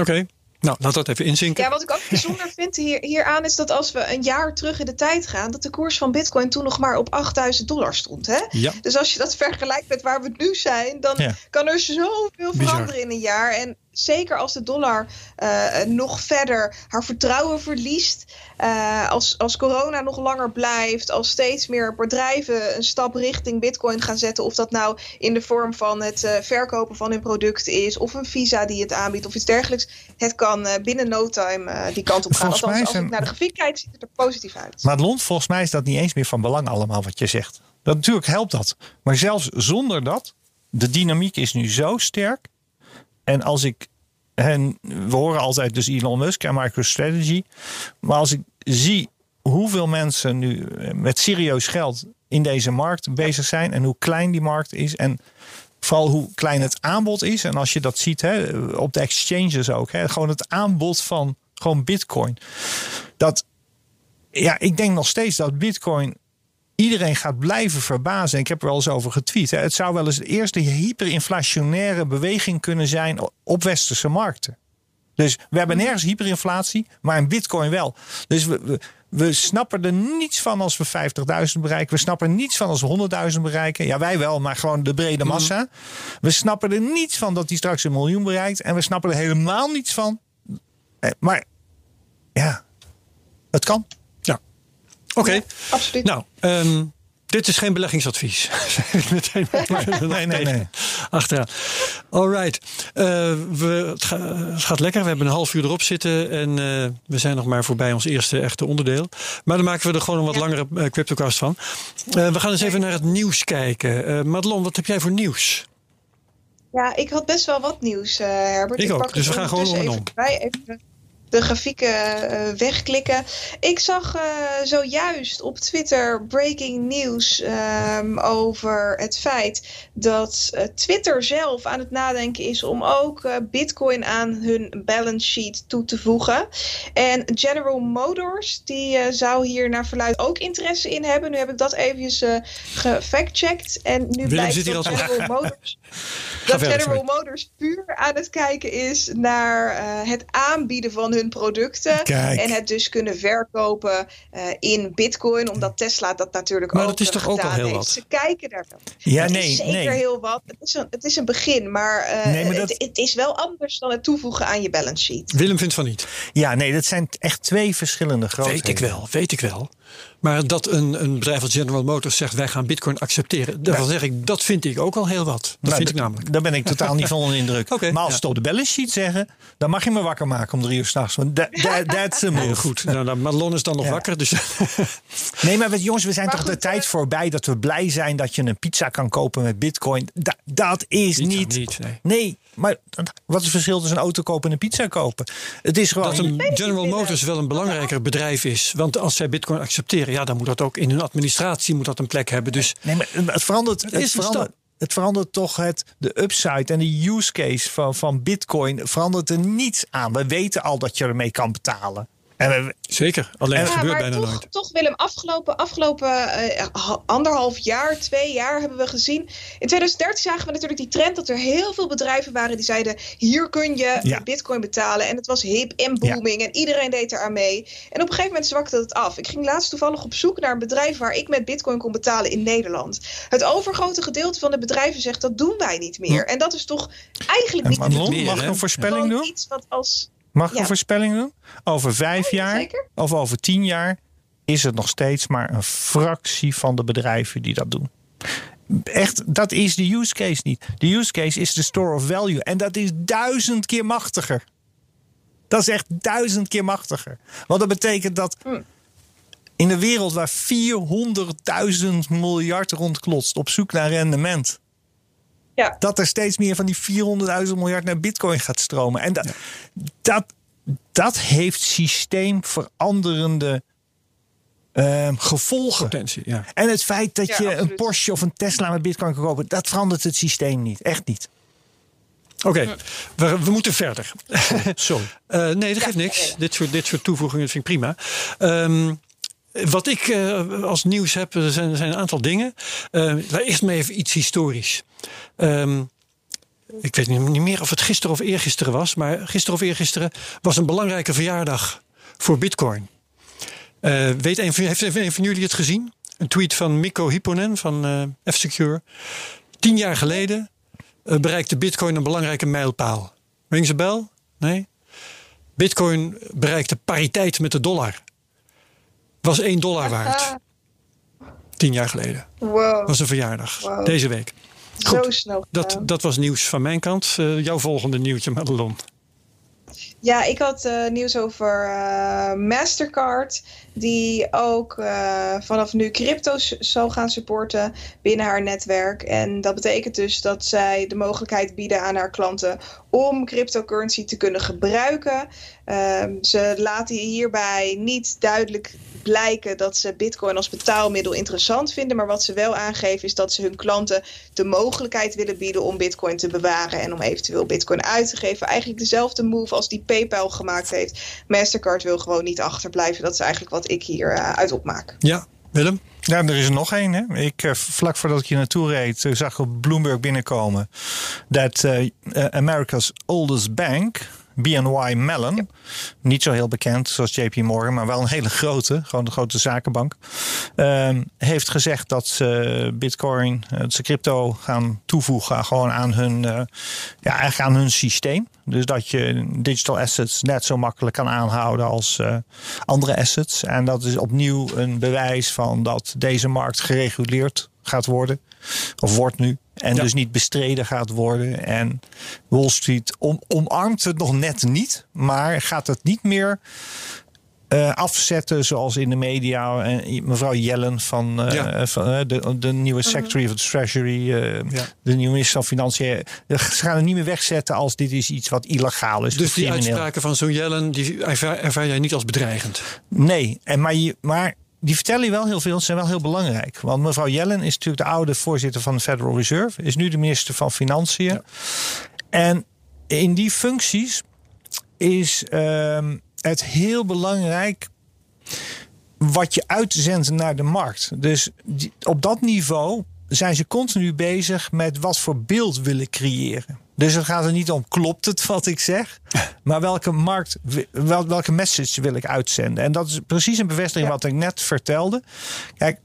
Oké. Nou, laat dat even inzinken. Ja, wat ik ook bijzonder vind hier, hieraan is dat als we een jaar terug in de tijd gaan, dat de koers van Bitcoin toen nog maar op 8000 dollar stond. Hè? Ja. Dus als je dat vergelijkt met waar we nu zijn, dan Ja. kan er zoveel Bizar. veranderen in een jaar. En zeker als de dollar uh, nog verder haar vertrouwen verliest. Uh, als, als corona nog langer blijft, als steeds meer bedrijven een stap richting Bitcoin gaan zetten. Of dat nou in de vorm van het uh, verkopen van hun product is, of een visa die het aanbiedt, of iets dergelijks. Het kan binnen no time die kant op gaan. Volgens Althans, als ik naar de grafiek kijk, ziet het er positief uit. Maar Lond, volgens mij is dat niet eens meer van belang allemaal wat je zegt. Dat, natuurlijk helpt dat. Maar zelfs zonder dat, de dynamiek is nu zo sterk. En als ik en we horen altijd dus Elon Musk en MicroStrategy. Maar als ik zie hoeveel mensen nu met serieus geld in deze markt bezig zijn en hoe klein die markt is en vooral hoe klein het aanbod is. En als je dat ziet hè, op de exchanges ook, hè, gewoon het aanbod van gewoon Bitcoin. Dat ja, ik denk nog steeds dat Bitcoin iedereen gaat blijven verbazen. Ik heb er wel eens over getweet. Hè. Het zou wel eens de eerste hyperinflationaire beweging kunnen zijn op westerse markten. Dus we hebben nergens hyperinflatie, maar in bitcoin wel. Dus we, we, we snappen er niets van als we 50.000 bereiken. We snappen er niets van als we 100.000 bereiken. Ja, wij wel, maar gewoon de brede mhm. massa. We snappen er niets van dat die straks een miljoen bereikt. En we snappen er helemaal niets van. Eh, maar ja, het kan. Oké. absoluut. Nou, um, dit is geen beleggingsadvies. (laughs) Meteen (laughs) nee, nee, nee. Achteraan. Alright. Uh, we, het, het, gaat lekker. We hebben een half uur erop zitten. En uh, we zijn nog maar voorbij ons eerste echte onderdeel. Maar dan maken we er gewoon een wat langere uh, CryptoCast van. we gaan eens even naar het nieuws kijken. Madelon, wat heb jij voor nieuws? Ja, ik had best wel wat nieuws, Herbert. Ik, ik ook, dus we gaan gewoon om en om. Even de grafieken uh, wegklikken. Ik zag uh, zojuist op Twitter breaking news um, over het feit dat uh, Twitter zelf aan het nadenken is om ook Bitcoin aan hun balance sheet toe te voegen. En General Motors die zou hier naar verluid ook interesse in hebben. Nu heb ik dat eventjes gefactcheckt en nu blijkt dat General (laughs) Motors dat General Motors puur aan het kijken is naar het aanbieden van hun producten. En het dus kunnen verkopen uh, in bitcoin. Omdat Tesla dat natuurlijk maar ook dat is toch ook al heel heeft. wat? Ze kijken daar wel. Ja, nee, is zeker nee. heel wat. Het is een, het is een begin. Maar, uh, nee, maar dat... het, het, is wel anders dan het toevoegen aan je balance sheet. Willem vindt van niet. Ja, nee, dat zijn echt twee verschillende grootheden. Weet ik wel, weet ik wel. Maar dat een, een bedrijf als General Motors zegt wij gaan bitcoin accepteren. Daarvan zeg ik, dat vind ik ook al heel wat. Dat nou, vind ik namelijk. Daar ben ik totaal niet van onder (laughs) indruk. okay, maar als ja. het op de balance sheet zeggen, dan mag je me wakker maken om drie uur s'nachts. Want that, that's a move. Goed, nou, nou, Madelon is dan nog ja. wakker. Dus (laughs) nee, maar jongens, we zijn maar toch goed, de tijd voorbij dat we blij zijn dat je een pizza kan kopen met bitcoin. Da, dat is niet. niet nee. nee. Maar wat is het verschil tussen een auto kopen en een pizza kopen? Het is gewoon. Dat een General Motors wel een belangrijker bedrijf is. Want als zij bitcoin accepteren, ja, dan moet dat ook in hun administratie moet dat een plek hebben. Dus nee, maar het verandert. Het, het verandert. Het verandert toch het, de upside en de use case van, van Bitcoin verandert er niets aan. We weten al dat je ermee kan betalen. Zeker, alleen het gebeurt bijna toch, nooit. Toch Willem, afgelopen, afgelopen uh, anderhalf jaar, twee jaar hebben we gezien. In 2013 zagen we natuurlijk die trend dat er heel veel bedrijven waren die zeiden: hier kun je ja. bitcoin betalen. En het was hip en booming ja. en iedereen deed eraan mee. En op een gegeven moment zwakte het af. Ik ging laatst toevallig op zoek naar een bedrijf waar ik met bitcoin kon betalen in Nederland. Het overgrote gedeelte van de bedrijven zegt dat doen wij niet meer. Hm. En dat is toch eigenlijk niet meer. Mag ik een voorspelling doen? Iets wat als Mag ik een voorspelling doen? Over vijf jaar zeker? of over tien jaar is het nog steeds maar een fractie van de bedrijven die dat doen. Echt, dat is de use case niet. De use case is de store of value. En dat is duizend keer machtiger. Dat is echt duizend keer machtiger. Want dat betekent dat hm. in een wereld waar 400.000 miljard rondklotst op zoek naar rendement. Ja. Dat er steeds meer van die 400.000 miljard naar bitcoin gaat stromen. En dat, dat, dat heeft systeemveranderende uh, gevolgen. Potentie, ja. En het feit dat je een Porsche of een Tesla met bitcoin kan kopen, dat verandert het systeem niet. Echt niet. Oké, okay. we, we, moeten verder. Sorry. (laughs) Uh, nee, dat geeft niks. Dit soort, dit soort toevoegingen vind ik prima. Um, wat ik uh, als nieuws heb, er zijn, er zijn een aantal dingen. Uh, eerst maar even iets historisch. Um, ik weet niet meer of het gisteren of eergisteren was, maar gisteren of eergisteren was een belangrijke verjaardag voor Bitcoin. Uh, weet een, heeft een van jullie het gezien? Een tweet van Mikko Hipponen van F-Secure. Tien jaar geleden bereikte Bitcoin een belangrijke mijlpaal. Rings a bell? Nee? Bitcoin bereikte pariteit met de dollar. Was 1 dollar waard. (laughs) Tien jaar geleden. Wow. was een verjaardag. Wow. Deze week. Zo snel. Dat, dat was nieuws van mijn kant. Eh, jouw volgende nieuwtje, Madelon. Ja, ik had eh, nieuws over eh, Mastercard, die ook vanaf nu crypto's zal gaan supporten binnen haar netwerk. En dat betekent dus dat zij de mogelijkheid bieden aan haar klanten om cryptocurrency te kunnen gebruiken. Ehm, ze laten hierbij niet duidelijk blijken dat ze Bitcoin als betaalmiddel interessant vinden. Maar wat ze wel aangeven is dat ze hun klanten de mogelijkheid willen bieden om Bitcoin te bewaren en om eventueel Bitcoin uit te geven. Eigenlijk dezelfde move als die PayPal gemaakt heeft. Mastercard wil gewoon niet achterblijven. Dat is eigenlijk wat ik hier eh, uit opmaak. Ja, Willem? Ja, er is er nog één. Hè? Ik, eh, vlak voordat ik hier naartoe reed, eh, zag ik op Bloomberg binnenkomen dat eh, America's oldest bank, BNY Mellon, niet zo heel bekend zoals JP Morgan, maar wel een hele grote, gewoon een grote zakenbank, ehm, heeft gezegd dat ze Bitcoin, eh, dat ze crypto gaan toevoegen gewoon aan hun, eh, ja, eigenlijk aan hun systeem. Dus dat je digital assets net zo makkelijk kan aanhouden als eh, andere assets. En dat is opnieuw een bewijs van dat deze markt gereguleerd gaat worden. Of wordt nu. En Ja. dus niet bestreden gaat worden. En Wall Street om, omarmt het nog net niet. Maar gaat het niet meer eh, afzetten zoals in de media. En mevrouw Yellen van, eh, Ja. van eh, de, de nieuwe Secretary of the Treasury. eh, Ja. De nieuwe minister van Financiën. Ze gaan het niet meer wegzetten als dit is iets wat illegaal is. Dus die crimineel. uitspraken van zo'n Jellen, die ervaar, ervaar jij niet als bedreigend? Nee, en maar, je, maar die vertellen je wel heel veel. Ze zijn wel heel belangrijk. Want mevrouw Yellen is natuurlijk de oude voorzitter van de Federal Reserve. Is nu de minister van Financiën. En in die functies is ehm, het heel belangrijk wat je uitzendt naar de markt. Dus die- op dat niveau zijn ze continu bezig met wat voor beeld willen creëren. Dus het gaat er niet om klopt het wat ik zeg, (laughs) maar welke markt, wel, welke message wil ik uitzenden. En dat is precies een bevestiging Ja. wat ik net vertelde. Kijk,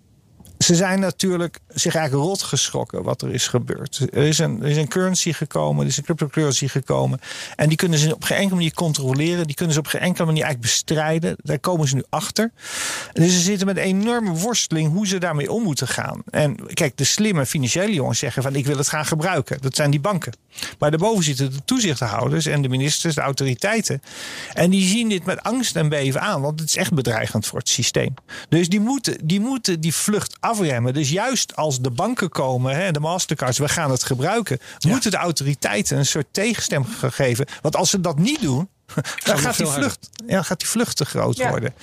ze zijn natuurlijk zich eigenlijk rot geschrokken wat er is gebeurd. Er is een, er is een currency gekomen, er is een cryptocurrency gekomen. En die kunnen ze op geen enkele manier controleren. Die kunnen ze op geen enkele manier eigenlijk bestrijden. Daar komen ze nu achter. Dus ze zitten met een enorme worsteling hoe ze daarmee om moeten gaan. En kijk, de slimme financiële jongens zeggen van ik wil het gaan gebruiken. Dat zijn die banken. Maar daarboven zitten de toezichthouders en de ministers, de autoriteiten. En die zien dit met angst en beven aan, want het is echt bedreigend voor het systeem. Dus die moeten die, moeten die vlucht afremmen. Dus juist als de banken komen, hè, de Mastercards, we gaan het gebruiken, moeten de autoriteiten een soort tegenstem geven. Want als ze dat niet doen, (laughs) dan gaat die, vlucht, ja, gaat die vlucht te groot Ja. worden.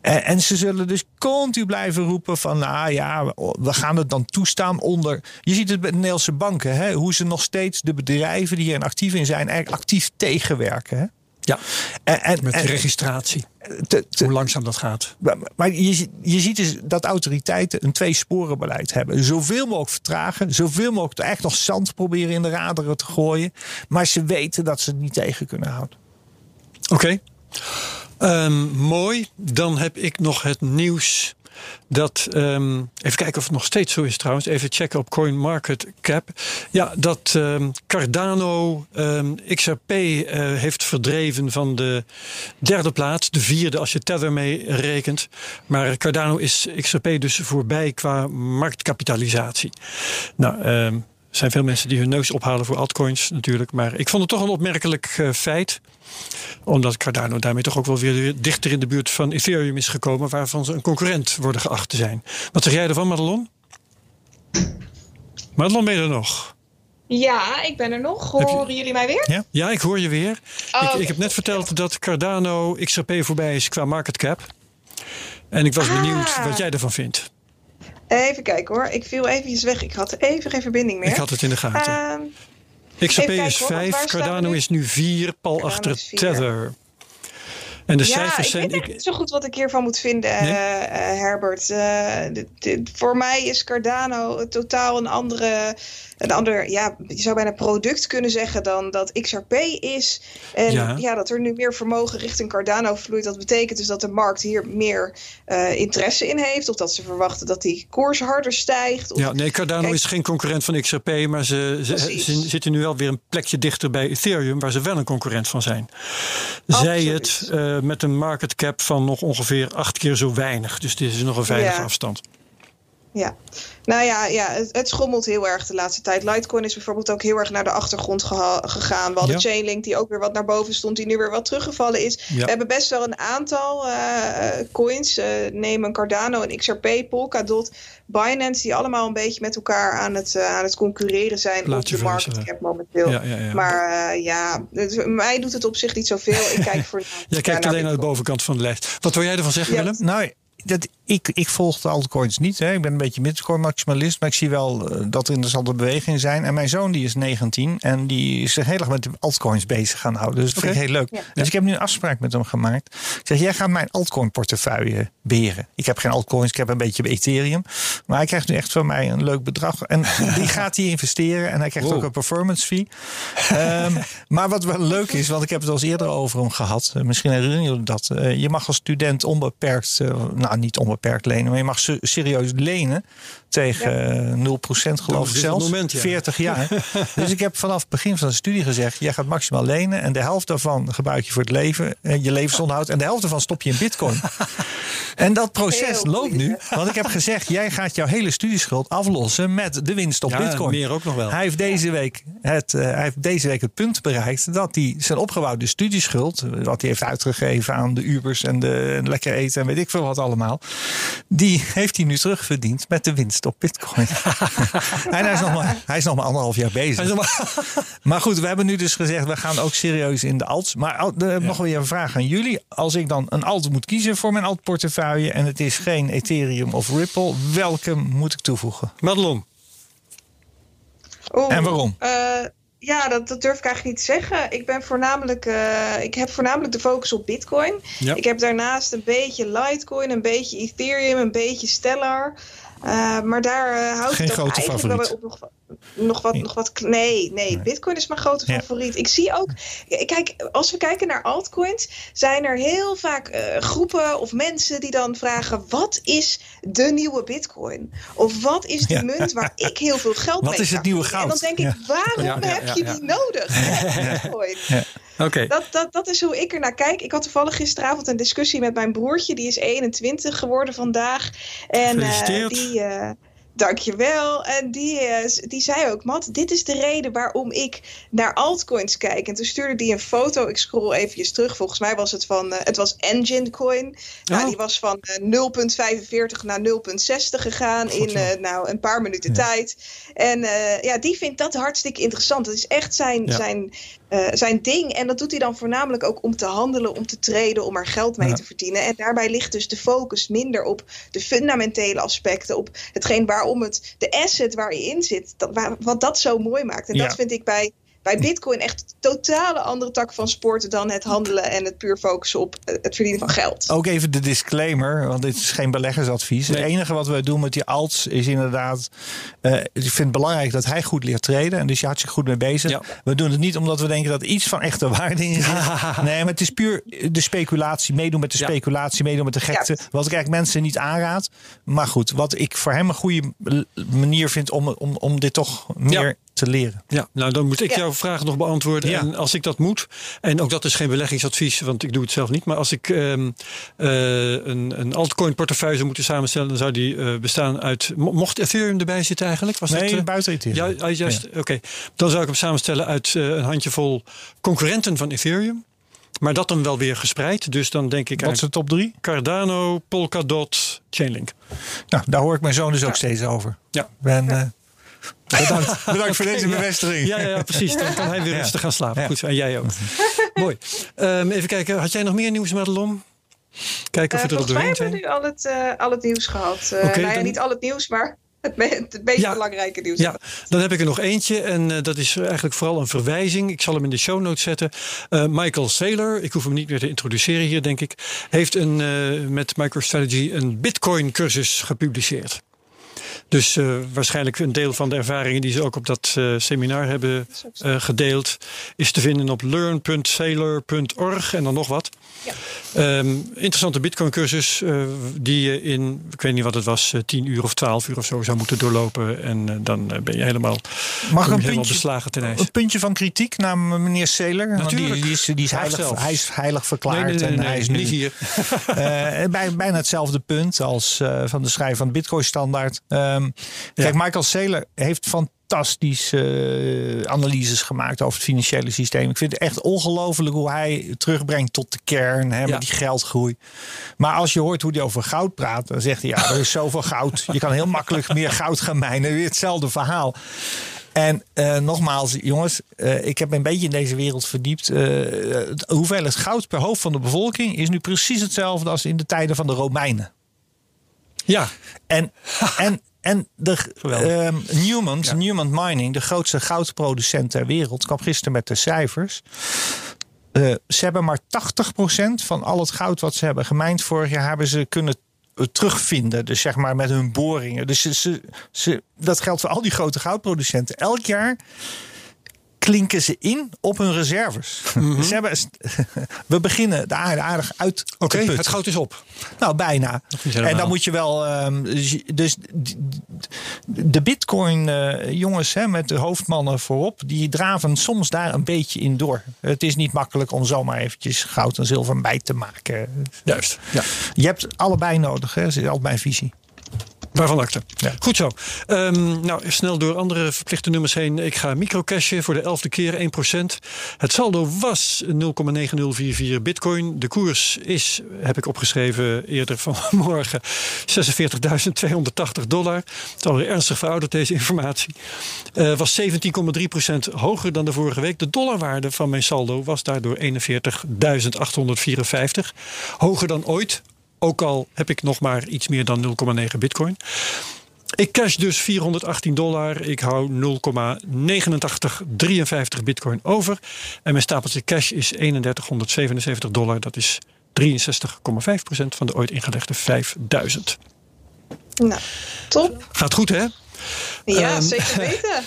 En, en ze zullen dus continu blijven roepen van, nou ja, we gaan het dan toestaan onder. Je ziet het bij de Nederlandse banken, hè, hoe ze nog steeds de bedrijven die er actief in zijn, eigenlijk actief tegenwerken. Hè. Ja, En, en, met registratie. te- te- Hoe langzaam dat gaat. maar- maar je, je ziet dus dat autoriteiten een tweesporenbeleid hebben. Zoveel mogelijk vertragen. Zoveel mogelijk echt nog zand proberen in de raderen te gooien. Maar ze weten dat ze het niet tegen kunnen houden. Oké. Ehm, mooi. Dan heb ik nog het nieuws dat. ehm, even kijken of het nog steeds zo is trouwens. Even checken op CoinMarketCap. Ja, dat ehm, Cardano ehm, XRP eh, heeft verdreven van de derde plaats. De vierde als je Tether mee rekent. Maar Cardano is XRP dus voorbij qua marktkapitalisatie. Nou, er zijn veel mensen die hun neus ophalen voor altcoins natuurlijk. Maar ik vond het toch een opmerkelijk eh, feit omdat Cardano daarmee toch ook wel weer dichter in de buurt van Ethereum is gekomen, waarvan ze een concurrent worden geacht te zijn. Wat zeg jij ervan, Madelon? Madelon, ben je er nog? Ja, ik ben er nog. Je- Horen jullie mij weer? Ja, ik hoor je weer. Oh, ik, oké. ik heb net verteld dat Cardano XRP voorbij is qua market cap. En ik was Ah. benieuwd wat jij ervan vindt. Even kijken hoor. Ik viel even weg. Ik had even geen verbinding meer. Ik had het in de gaten. XRP is hoor, want 5, waar staan we Cardano is nu 4, pal Cardano achter. Tether. En de ja, cijfers ik zijn. weet niet zo goed wat ik hiervan moet vinden, nee? uh, Herbert. Uh, voor mij is Cardano totaal een andere een ander, ja, je zou bijna product kunnen zeggen dan dat XRP is. En ja. ja. dat er nu meer vermogen richting Cardano vloeit. Dat betekent dus dat de markt hier meer uh, interesse in heeft. Of dat ze verwachten dat die koers harder stijgt. Of, ja, nee, Cardano kijk, is geen concurrent van XRP. Maar ze, ze, ze, zitten nu wel weer een plekje dichter bij Ethereum. Waar ze wel een concurrent van zijn. Zij het uh, met een market cap van nog ongeveer acht keer zo weinig. Dus dit is nog een veilige ja. afstand. Ja, nou ja, ja het, het, schommelt heel erg de laatste tijd. Litecoin is bijvoorbeeld ook heel erg naar de achtergrond gegaan. We hadden ja. Chainlink die ook weer wat naar boven stond, die nu weer wat teruggevallen is. Ja. We hebben best wel een aantal uh, coins. Uh, neem een Cardano, een XRP, Polkadot, Binance, die allemaal een beetje met elkaar aan het, uh, aan het concurreren zijn Laat op de market cap momenteel. Ja, maar ja, het, mij doet het op zich niet zoveel. Ik kijk voor. (laughs) Jij kijkt alleen naar de bovenkant van de lijst. Wat wil jij ervan zeggen, Willem? Nou, dat, ik, ik volg de altcoins niet. Hè. Ik ben een beetje bitcoin maximalist. Maar ik zie wel uh, dat er interessante bewegingen zijn. En mijn zoon die is 19. En die is zich heel erg met de altcoins bezig gaan houden. Dus dat okay. vind ik heel leuk. Ja. Dus ik heb nu een afspraak met hem gemaakt. Ik zeg, jij gaat mijn altcoin portefeuille beheren. Ik heb geen altcoins. Ik heb een beetje Ethereum. Maar hij krijgt nu echt van mij een leuk bedrag. En die gaat hij investeren. En hij krijgt wow. ook een performance fee. um, maar wat wel leuk is. Want ik heb het al eens eerder over hem gehad. Uh, misschien herinneren jullie dat. Uh, je mag als student onbeperkt... nou, niet onbeperkt lenen, maar je mag serieus lenen tegen ja. 0% geloof ik zelfs. Moment, ja. 40 jaar. (laughs) dus ik heb vanaf het begin van de studie gezegd: jij gaat maximaal lenen en de helft daarvan gebruik je voor het leven, je levensonderhoud en de helft daarvan stop je in Bitcoin. (laughs) en dat proces loopt nu, want ik heb gezegd: jij gaat jouw hele studieschuld aflossen met de winst op ja, Bitcoin. Meer ook nog wel. Hij heeft deze week het, uh, hij heeft deze week het punt bereikt dat hij zijn opgebouwde studieschuld, wat hij heeft uitgegeven aan de Ubers en de lekker eten en weet ik veel wat allemaal, die heeft hij nu terugverdiend met de winst op Bitcoin. (laughs) en hij is, nog maar, hij is nog maar anderhalf jaar bezig. Maar... (laughs) maar goed, we hebben nu dus gezegd, we gaan ook serieus in de alts. Maar uh, ja. nog weer een vraag aan jullie. Als ik dan een alt moet kiezen voor mijn alt portefeuille en het is geen Ethereum of Ripple, welke moet ik toevoegen? Madelon. Oh, en waarom? Uh, ja, dat, dat, durf ik eigenlijk niet te zeggen. Ik ben voornamelijk, uh, ik heb voornamelijk de focus op Bitcoin. Ja. Ik heb daarnaast een beetje Litecoin, een beetje Ethereum, een beetje Stellar. Uh, maar daar uh, houdt Geen het ook grote eigenlijk favoriet. wel bij nog, wat, nog wat. Nee, nee, Bitcoin is mijn grote Ja. favoriet. Ik zie ook, kijk, als we kijken naar altcoins, zijn er heel vaak uh, groepen of mensen die dan vragen: wat is de nieuwe Bitcoin? Of wat is de Ja. munt waar ik heel veel geld Wat mee is het nieuwe? En dan denk ik: waarom Ja, ja, heb ja, je ja. die nodig? Bitcoin. Oké. Dat, dat, dat is hoe ik er naar kijk. Ik had toevallig gisteravond een discussie met mijn broertje. Die is 21 geworden vandaag. En eh, Gefeliciteerd. die. eh, Dankjewel. En die, eh, die zei ook, Matt, dit is de reden waarom ik naar altcoins kijk. En toen stuurde die een foto. Ik scroll eventjes terug. Volgens mij was het van, eh, het was Engine Coin. Nou, Oh. die was van eh, 0,45 naar 0,60 gegaan in nou, een paar minuten Ja. tijd. En ja, die vindt dat hartstikke interessant. Dat is echt zijn, Ja. zijn, eh, zijn ding. En dat doet hij dan voornamelijk ook om te handelen, om te treden, om er geld mee Ja. te verdienen. En daarbij ligt dus de focus minder op de fundamentele aspecten, op hetgeen waarom het, de asset waar je in zit, dat, waar- wat dat zo mooi maakt. En Ja. dat vind ik bij, bij Bitcoin echt een totale andere tak van sport dan het handelen en het puur focussen op het verdienen van geld. Ook even de disclaimer, want dit is geen beleggersadvies. Nee. Het enige wat we doen met die alts is inderdaad... eh, ik vind het belangrijk dat hij goed leert treden. En dus je had zich goed mee bezig. Ja. We doen het niet omdat we denken dat iets van echte waarde in zit. (laughs) Nee, maar het is puur de speculatie. Meedoen met de Ja. speculatie, meedoen met de gekte. Wat ik eigenlijk mensen niet aanraad. Maar goed, wat ik voor hem een goede manier vind om, om, om dit toch meer Ja. Te leren. Ja, nou dan moet ik Ja. jouw vraag nog beantwoorden. Ja. En als ik dat moet, en ook dat is geen beleggingsadvies, want ik doe het zelf niet. Maar als ik ehm, eh, een, een altcoin portefeuille zou moeten samenstellen, dan zou die eh, bestaan uit. mo- Mocht Ethereum erbij zitten eigenlijk? Was Nee, dat, eh, buiten Ethereum. Ja, ah, juist. Oké. Dan zou ik hem samenstellen uit eh, een handjevol concurrenten van Ethereum. Maar dat dan wel weer gespreid. Dus dan denk ik Wat is de top drie? Cardano, Polkadot, Chainlink. Nou, daar hoor ik mijn zoon dus ook steeds over. Ja. Ben, eh, bedankt (laughs) bedankt voor deze ja. bevestiging. Ja, ja, ja, precies. Dan kan hij weer (laughs) Ja. rustig gaan slapen. Ja. Goed, zo. en jij ook. (laughs) Mooi. Ehm, even kijken, had jij nog meer nieuws, Madelon? Kijken of Eh, we er volgens mij doorheen hebben we zijn. nu al het, eh, al het nieuws gehad. Eh, nou ja, dan- niet al het nieuws, maar het meest belangrijke nieuws. Ja, dan heb ik er nog eentje. En uh, dat is eigenlijk vooral een verwijzing. Ik zal hem in de show notes zetten. Uh, Michael Saylor, ik hoef hem niet meer te introduceren hier, denk ik. Heeft een, uh, met MicroStrategy een Bitcoin cursus gepubliceerd. Dus uh, waarschijnlijk een deel van de ervaringen die ze ook op dat uh, seminar hebben uh, gedeeld, is te vinden op learn.sailor.org en dan nog wat. Ja. Um, interessante Bitcoin cursus die je in, ik weet niet wat het was, 10 uur of 12 uur of zo zou moeten doorlopen. En dan ben je helemaal, Mag je een helemaal puntje, beslagen ten ijs. Een puntje van kritiek naar meneer Saylor. Natuurlijk. Die, die, is, die is heilig, hij is heilig verklaard. Nee, nee, nee, en hij is nu niet hier. (laughs) bij, bijna hetzelfde punt als van de schrijver van de Bitcoin standaard. Um, Kijk, Michael Saylor heeft fantastische uh, analyses gemaakt over het financiële systeem. Ik vind het echt ongelooflijk hoe hij terugbrengt tot de kern hè, Ja. met die geldgroei. Maar als je hoort hoe hij over goud praat, dan zegt hij ja, er is zoveel goud. Je kan heel makkelijk meer goud gaan mijnen. Weer hetzelfde verhaal. En uh, nogmaals, jongens, uh, ik heb me een beetje in deze wereld verdiept. Uh, de hoeveelheid goud per hoofd van de bevolking is nu precies hetzelfde als in de tijden van de Romeinen. Ja, En, en, en de um, Newmont, Ja. Newmont Mining, de grootste goudproducent ter wereld, kwam gisteren met de cijfers. Uh, ze hebben maar 80% van al het goud wat ze hebben gemijnd vorig jaar, hebben ze kunnen uh, terugvinden. Dus zeg maar met hun boringen. Dus ze, ze, ze, dat geldt voor al die grote goudproducenten. Elk jaar klinken ze in op hun reserves. Dus ze hebben, (laughs) we beginnen de aarde aardig uit oké, het goud is op. Nou, bijna. En dan moet je wel. Um, dus de Bitcoin uh, jongens hè, met de hoofdmannen voorop, die draven soms daar een beetje in door. Het is niet makkelijk om zomaar eventjes goud en zilver bij te maken. Juist. Ja. Je hebt allebei nodig, hè? dat is altijd mijn visie. Waarvan akte. Ja. Goed zo. Um, nou, snel door andere verplichte nummers heen. Ik ga microcashen voor de elfde keer 1%. Het saldo was 0,9044 bitcoin. De koers is, heb ik opgeschreven eerder vanmorgen, (laughs) 46.280 dollar. Het is alweer ernstig verouderd deze informatie. Uh, was 17,3% hoger dan de vorige week. De dollarwaarde van mijn saldo was daardoor 41.854. Hoger dan ooit. Ook al heb ik nog maar iets meer dan 0,9 bitcoin. Ik cash dus 418 dollar. Ik hou 0,8953 bitcoin over. En mijn stapeltje cash is 3177 dollar. Dat is 63,5% van de ooit ingelegde 5000. Nou, top. Gaat goed hè? Ja, um, zeker weten. (laughs)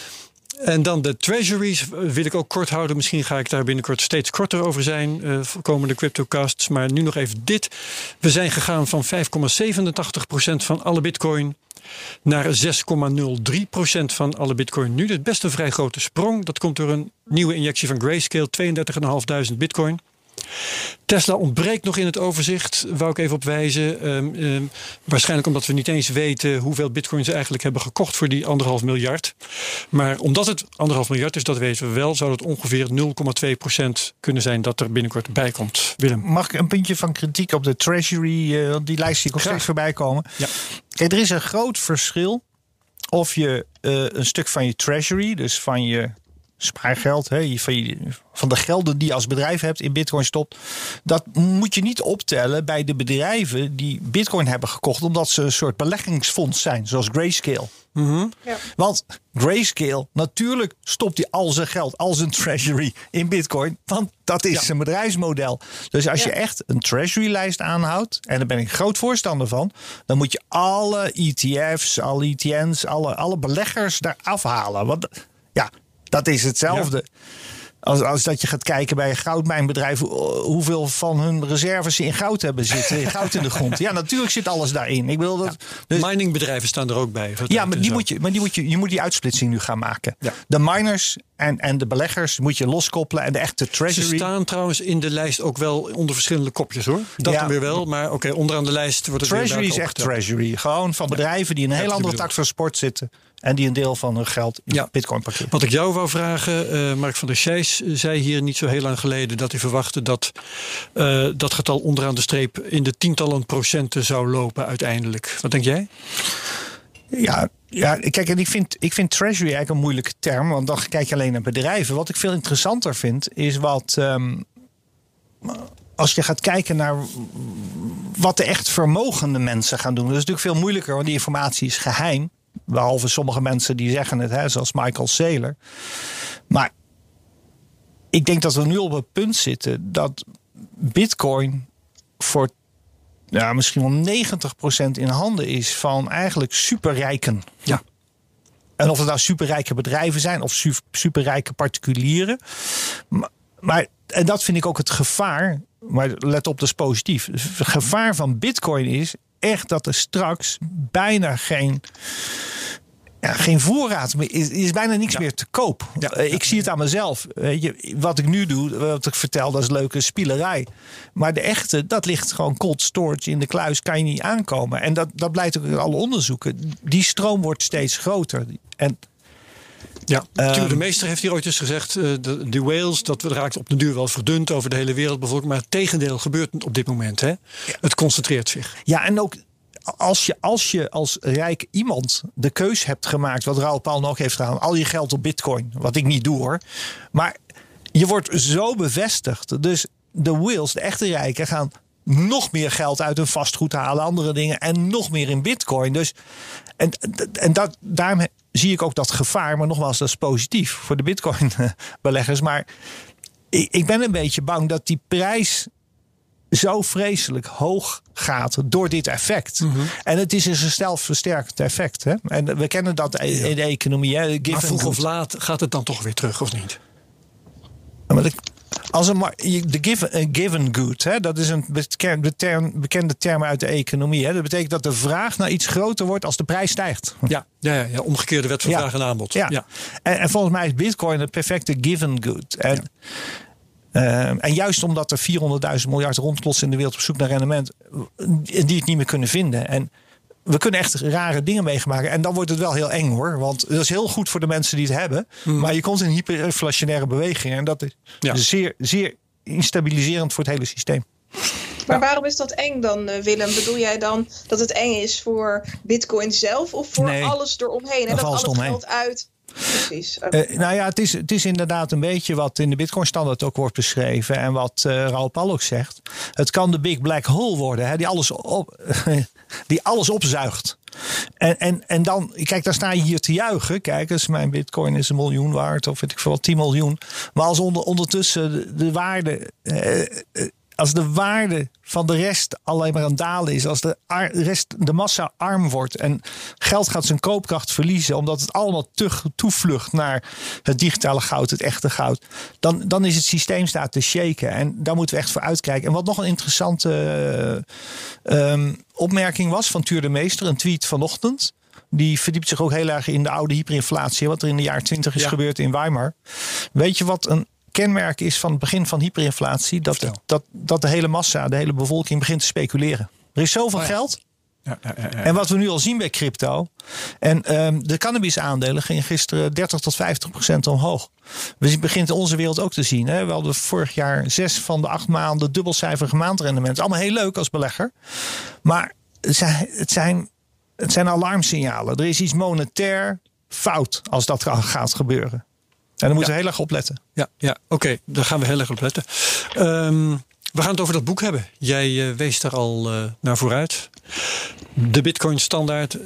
En dan de treasuries wil ik ook kort houden. Misschien ga ik daar binnenkort steeds korter over zijn. Uh, komende cryptocasts. Maar nu nog even dit. We zijn gegaan van 5,87% van alle bitcoin naar 6,03% van alle bitcoin nu. Dat is best een vrij grote sprong. Dat komt door een nieuwe injectie van Grayscale. 32.500 bitcoin. Tesla ontbreekt nog in het overzicht, wou ik even op wijzen. Um, um, waarschijnlijk omdat we niet eens weten hoeveel bitcoins ze eigenlijk hebben gekocht voor die anderhalf miljard. Maar omdat het anderhalf miljard is, dat weten we wel, zou het ongeveer 0,2% kunnen zijn dat er binnenkort bij komt. Willem. Mag ik een puntje van kritiek op de Treasury, uh, die lijst die nog steeds voorbij komen? Ja. Kijk, er is een groot verschil of je uh, een stuk van je Treasury, dus van je spaargeld, hè, van, je, van de gelden die je als bedrijf hebt in bitcoin stopt. Dat moet je niet optellen bij de bedrijven die bitcoin hebben gekocht. Omdat ze een soort beleggingsfonds zijn, zoals Grayscale. Mm -hmm. ja. Want Grayscale, natuurlijk stopt hij al zijn geld, al zijn treasury in bitcoin. Want dat is Ja. zijn bedrijfsmodel. Dus als je echt een treasury-lijst aanhoudt, en daar ben ik groot voorstander van, dan moet je alle ETF's, alle ETN's, alle, alle beleggers daar afhalen. Want ja, dat is hetzelfde. Als, als dat je gaat kijken bij een goudmijnbedrijf, hoe- hoeveel van hun reserves ze in goud hebben zitten, in goud in de grond. Ja, natuurlijk zit alles daarin. Ik wil dat. Dus, Miningbedrijven staan er ook bij. ja, maar, die moet je, maar die moet je, je moet die uitsplitsing nu gaan maken. Ja. De miners en, en de beleggers moet je loskoppelen. En de echte Ze treasury. staan trouwens in de lijst ook wel onder verschillende kopjes hoor. Dat Ja. dan weer wel, maar oké, onderaan de lijst wordt het Treasury weer is echt treasury. Gewoon van bedrijven die in een Ja, heel andere bedoel tak van sport zitten. En die een deel van hun geld in Ja. bitcoin parkeren. Wat ik jou wou vragen, eh, Mark van der Scheijs eh, zei hier niet zo heel lang geleden dat hij verwachtte dat eh, dat getal onderaan de streep in de tientallen procenten zou lopen uiteindelijk. Wat denk jij? Ja, ja kijk, en ik vind, ik vind treasury eigenlijk een moeilijke term. Want dan kijk je alleen naar bedrijven. Wat ik veel interessanter vind, is wat. ehm, als je gaat kijken naar wat de echt vermogende mensen gaan doen. Dat is natuurlijk veel moeilijker, want die informatie is geheim. Behalve sommige mensen die zeggen het, hè, zoals Michael Saylor. Maar ik denk dat we nu op het punt zitten dat Bitcoin voor ja, misschien wel 90% in handen is van eigenlijk superrijken. Ja. En of het nou superrijke bedrijven zijn of superrijke particulieren. Maar, maar, en dat vind ik ook het gevaar. Maar let op, dat is positief. Het gevaar van Bitcoin is echt dat er straks bijna geen ja, geen voorraad meer. Is, is bijna niks meer te koop. Ja, uh, ik zie het aan mezelf. Weet je, wat ik nu doe, wat ik vertel, dat is leuke spielerij. Maar de echte, dat ligt gewoon cold storage in de kluis, kan je niet aankomen. En dat, dat blijkt ook uit alle onderzoeken. Die stroom wordt steeds groter. En ja, um, de meester heeft hier ooit eens gezegd: uh, de, de whales, dat raakt op de duur wel verdund over de hele wereld bijvoorbeeld. Maar het tegendeel gebeurt op dit moment. Hè? Het concentreert zich. Ja, en ook als je, als je als rijk iemand de keus hebt gemaakt, wat Raoul Paul nog heeft gedaan, al je geld op bitcoin, wat ik niet doe hoor. Maar je wordt zo bevestigd. Dus de wills, de echte rijken, gaan nog meer geld uit hun vastgoed halen, andere dingen en nog meer in bitcoin. Dus en, en dat, daarom zie ik ook dat gevaar, maar nogmaals, dat is positief voor de bitcoin beleggers. Maar ik, ik ben een beetje bang dat die prijs zo vreselijk hoog gaat door dit effect. Mhm. En het is een zelfversterkend effect. Hè? En we kennen dat in de economie. Hè? maar vroeg of laat gaat het dan toch weer terug, of niet? maar de, als een, de given, given good, hè, dat is een bekende term, bekende term uit de economie. Hè. Dat betekent dat de vraag naar iets groter wordt als de prijs stijgt. Ja, ja, ja, omgekeerde wet van vraag en aanbod. Ja. ja. En, en, volgens mij is Bitcoin het perfecte given good. En uh, en juist omdat er 400.000 miljard rondklotsen in de wereld op zoek naar rendement, die het niet meer kunnen vinden. En we kunnen echt rare dingen meegemaakt. En dan wordt het wel heel eng hoor. Want dat is heel goed voor de mensen die het hebben. Hmm. Maar je komt in hyperinflationaire beweging. En dat is zeer, zeer instabiliserend voor het hele systeem. Maar waarom is dat eng dan, eh, Willem? Bedoel jij dan dat het eng is voor Bitcoin zelf of voor alles eromheen? En dat al het geld uit Precies. Uh, nou ja, het is, het is inderdaad een beetje wat in de Bitcoin-standaard ook wordt beschreven. En wat uh, Raoul ook zegt. Het kan de big black hole worden, hè, die, alles op, (laughs) die alles opzuigt. En, en, en dan, kijk, daar sta je hier te juichen. Kijk eens, mijn bitcoin is een miljoen waard, of weet ik veel, 10 miljoen. Maar als onder, ondertussen de, de waarde uh, als de waarde van de rest alleen maar aan het dalen is, als de rest, de massa arm wordt en geld gaat zijn koopkracht verliezen, omdat het allemaal te, toevlucht naar het digitale goud, het echte goud, dan, dan is het systeem staat te shaken. En daar moeten we echt voor uitkijken. En wat nog een interessante uh, opmerking was van Tuur de Meester, een tweet vanochtend. Die verdiept zich ook heel erg in de oude hyperinflatie, wat er in de jaren 20 is gebeurd in Weimar. Weet je wat een kenmerk is van het begin van hyperinflatie dat, dat, dat de hele massa, de hele bevolking begint te speculeren. Er is zoveel oh geld. Ja, ja, ja, en wat we nu al zien bij crypto. En um, de cannabis-aandelen gingen gisteren 30 tot 50 procent omhoog. We begint in onze wereld ook te zien. Hè? We hadden vorig jaar zes van de acht maanden dubbelcijferige maandrendement. Allemaal heel leuk als belegger. Maar het zijn, het zijn alarmsignalen. Er is iets monetair fout als dat gaat gebeuren. En daar moeten we heel erg op letten. Ja, ja oké, daar gaan we heel erg op letten. Um, we gaan het over dat boek hebben. Jij uh, wees daar al uh, naar vooruit. De Bitcoin standaard,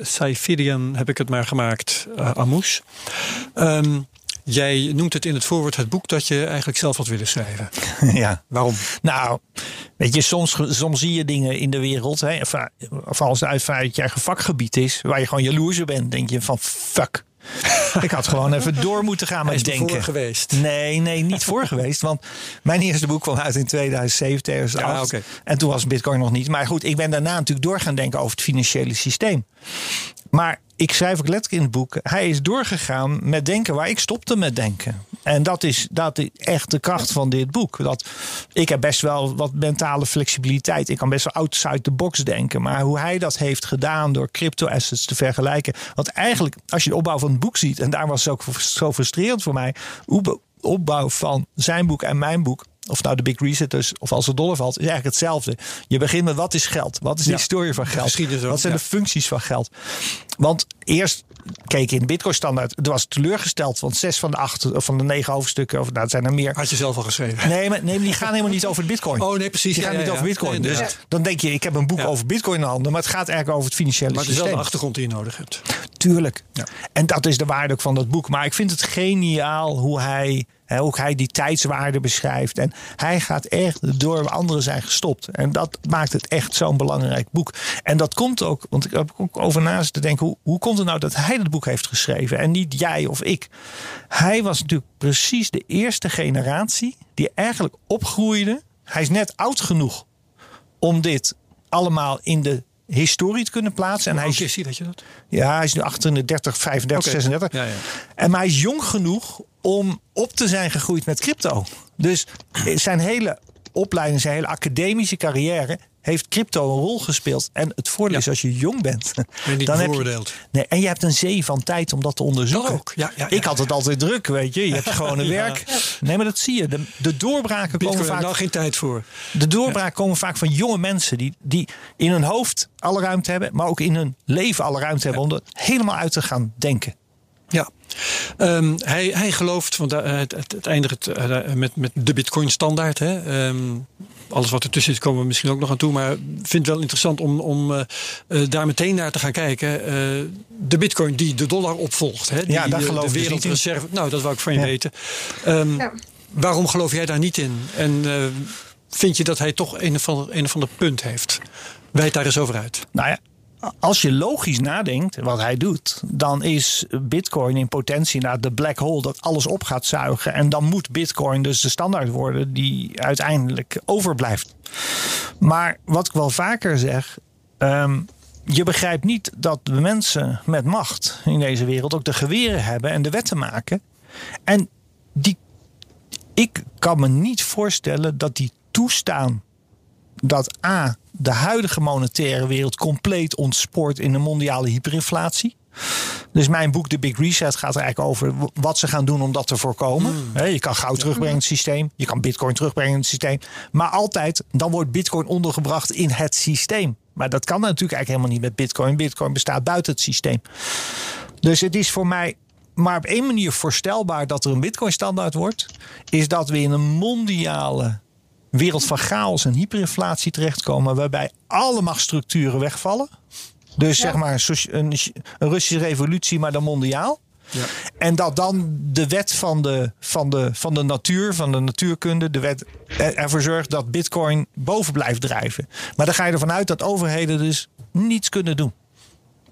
Cypherian heb ik het maar gemaakt, uh, Amoes. Um, Jij noemt het in het voorwoord het boek dat je eigenlijk zelf had willen schrijven. (laughs) Ja. Waarom? Nou, weet je, soms, soms zie je dingen in de wereld. Hè, of als het uit je eigen vakgebied is, waar je gewoon jaloers op bent, denk je van fuck. (laughs) ik had gewoon even door moeten gaan met denken. voor geweest? Nee, nee, niet voor (laughs) geweest. Want mijn eerste boek kwam uit in 2007, 2008. Ja, En toen was Bitcoin nog niet. Maar goed, ik ben daarna natuurlijk door gaan denken over het financiële systeem. Maar ik schrijf ook letterlijk in het boek. Hij is doorgegaan met denken waar ik stopte met denken. En dat is, dat is echt de kracht van dit boek. Dat, ik heb best wel wat mentale flexibiliteit. Ik kan best wel outside the box denken. Maar hoe hij dat heeft gedaan door crypto assets te vergelijken. Want eigenlijk, als je de opbouw van het boek ziet. En daar was het ook zo frustrerend voor mij. Opbouw van zijn boek en mijn boek of nou de big reset is, of als de dollar valt, is eigenlijk hetzelfde. Je begint met wat is geld? Wat is de Ja. historie van geld? Wat zijn ja. de functies van geld? Want eerst keek in de Bitcoin standaard, er was teleurgesteld, want zes van de acht of van de negen hoofdstukken, of nou, het zijn er meer. Had je zelf al geschreven. Nee, maar, nee, maar die gaan helemaal niet over de Bitcoin. Oh nee, precies. Die gaan ja, niet over Bitcoin. Dus dan denk je, ik heb een boek over Bitcoin in handen, maar het gaat eigenlijk over het financiële Maar het systeem. de achtergrond die je nodig hebt. Tuurlijk. Ja. En dat is de waarde ook van dat boek. Maar ik vind het geniaal hoe hij, hè, hoe hij die tijdswaarde beschrijft. En hij gaat echt door waar anderen zijn gestopt. En dat maakt het echt zo'n belangrijk boek. En dat komt ook, want ik heb ook over na zitten denken... Hoe, hoe komt het nou dat hij dat boek heeft geschreven en niet jij of ik? Hij was natuurlijk precies de eerste generatie die eigenlijk opgroeide. Hij is net oud genoeg om dit allemaal in de historie te kunnen plaatsen. En hij is is hij, weet je dat? ja, hij is nu 38, 35, Oké. 36. Ja, ja. En maar hij is jong genoeg om op te zijn gegroeid met crypto. Dus zijn hele opleiding, zijn hele academische carrière heeft crypto een rol gespeeld. En het voordeel Ja. is als je jong bent. niet (laughs) dan heb je, nee, en je hebt een zee van tijd om dat te onderzoeken. Dat ook, ja, ja, ja. Ik had het altijd druk, weet je. Je hebt (laughs) gewoon een werk. Nee, maar dat zie je. De, de doorbraken Bitcoin komen heb vaak nou geen tijd voor. de doorbraak komen vaak van jonge mensen die, die in hun hoofd alle ruimte hebben, maar ook in hun leven alle ruimte hebben om er helemaal uit te gaan denken. Ja, Ehm, hij, hij gelooft, want eh, het, het, het eindigt eh, met, met de Bitcoin standaard. Hè? Ehm, alles wat ertussen zit komen we misschien ook nog aan toe. Maar ik vind het wel interessant om, om eh, eh, daar meteen naar te gaan kijken. Eh, de Bitcoin die de dollar opvolgt. Hè? Die, Ja, daar geloof de ik dus niet in. wereldreserve. Nou, dat wou ik van je Ja. weten. Ehm, Ja. Waarom geloof jij daar niet in? En eh, vind je dat hij toch een of ander, een of ander punt heeft? Wijd daar eens over uit. Nou ja, als je logisch nadenkt, wat hij doet, dan is Bitcoin in potentie naar de black hole dat alles op gaat zuigen. En dan moet Bitcoin dus de standaard worden die uiteindelijk overblijft. Maar wat ik wel vaker zeg. ehm, je begrijpt niet dat de mensen met macht in deze wereld ook de geweren hebben en de wetten maken. En die, ik kan me niet voorstellen dat die toestaan dat A, de huidige monetaire wereld compleet ontspoort in een mondiale hyperinflatie. Dus mijn boek The Big Reset gaat er eigenlijk over wat ze gaan doen om dat te voorkomen. Hè, Je kan goud terugbrengen in het systeem. Je kan bitcoin terugbrengen in het systeem. Maar altijd, dan wordt bitcoin ondergebracht in het systeem. Maar dat kan natuurlijk eigenlijk helemaal niet met bitcoin. Bitcoin bestaat buiten het systeem. Dus het is voor mij maar op één manier voorstelbaar dat er een bitcoin standaard wordt. Is dat we in een mondiale wereld van chaos en hyperinflatie terechtkomen. Waarbij alle machtsstructuren wegvallen. Dus zeg maar een, een, Russische revolutie, maar dan mondiaal. Ja. En dat dan de wet van de, van, de, van de natuur, van de natuurkunde, de wet er- ervoor zorgt dat bitcoin boven blijft drijven. Maar dan ga je ervan uit dat overheden dus niets kunnen doen.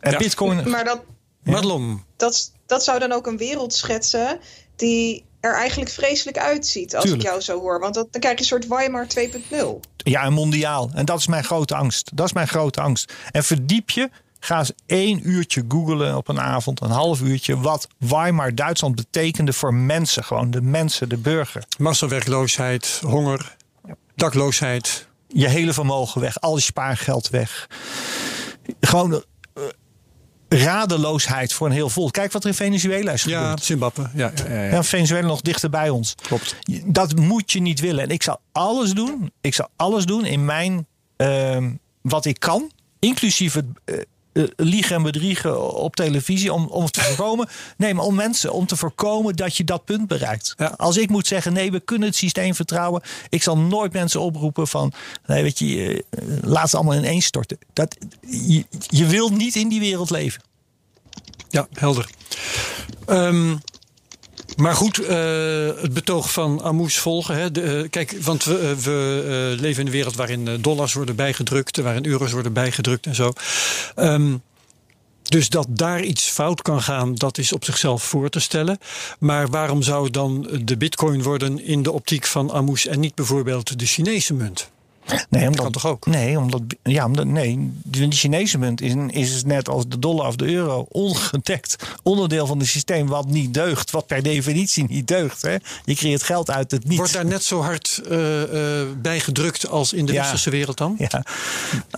En Ja. bitcoin. Maar dat, Madelon, dat, dat zou dan ook een wereld schetsen die er eigenlijk vreselijk uitziet als Tuurlijk. ik jou zo hoor. Want dat, dan krijg je een soort Weimar 2.0. Ja, en mondiaal. En dat is mijn grote angst. Dat is mijn grote angst. En verdiep je. Ga eens één uurtje googlen op een avond, een half uurtje, wat Weimar Duitsland betekende voor mensen. Gewoon de mensen, de burger. massawerkloosheid, honger, dakloosheid. Je hele vermogen weg, al je spaargeld weg. Gewoon radeloosheid voor een heel volk. Kijk wat er in Venezuela is Ja, gebeurd. Zimbabwe. Ja, ja, ja, ja. Ja, Venezuela nog dichter bij ons. Klopt. Dat moet je niet willen. En ik zal alles doen. Ik zal alles doen in mijn ehm, wat ik kan, inclusief het eh, eh, liegen en bedriegen op televisie, om, om het te (laughs) voorkomen. Nee, maar om mensen, om te voorkomen dat je dat punt bereikt. Ja. Als ik moet zeggen, nee, we kunnen het systeem vertrouwen. Ik zal nooit mensen oproepen van, nee, weet je, eh, laat ze allemaal ineens storten. Dat, je, je wilt niet in die wereld leven. Ja, helder. Ehm, maar goed, eh, het betoog van Amoes volgen. Hè. De, eh, kijk, want we, eh, we leven in een wereld waarin dollars worden bijgedrukt, waarin euro's worden bijgedrukt en zo. Ehm, dus dat daar iets fout kan gaan, dat is op zichzelf voor te stellen. Maar waarom zou dan de bitcoin worden in de optiek van Amoes en niet bijvoorbeeld de Chinese munt? Nee, omdat, kan toch ook? Nee, omdat, ja, omdat, nee, de Chinese munt is, is net als de dollar of de euro ongedekt onderdeel van het systeem wat niet deugt. Wat per definitie niet deugt. Hè? Je creëert geld uit het niet. Wordt daar net zo hard eh, eh, bijgedrukt als in de Ja. westerse wereld dan? Ja,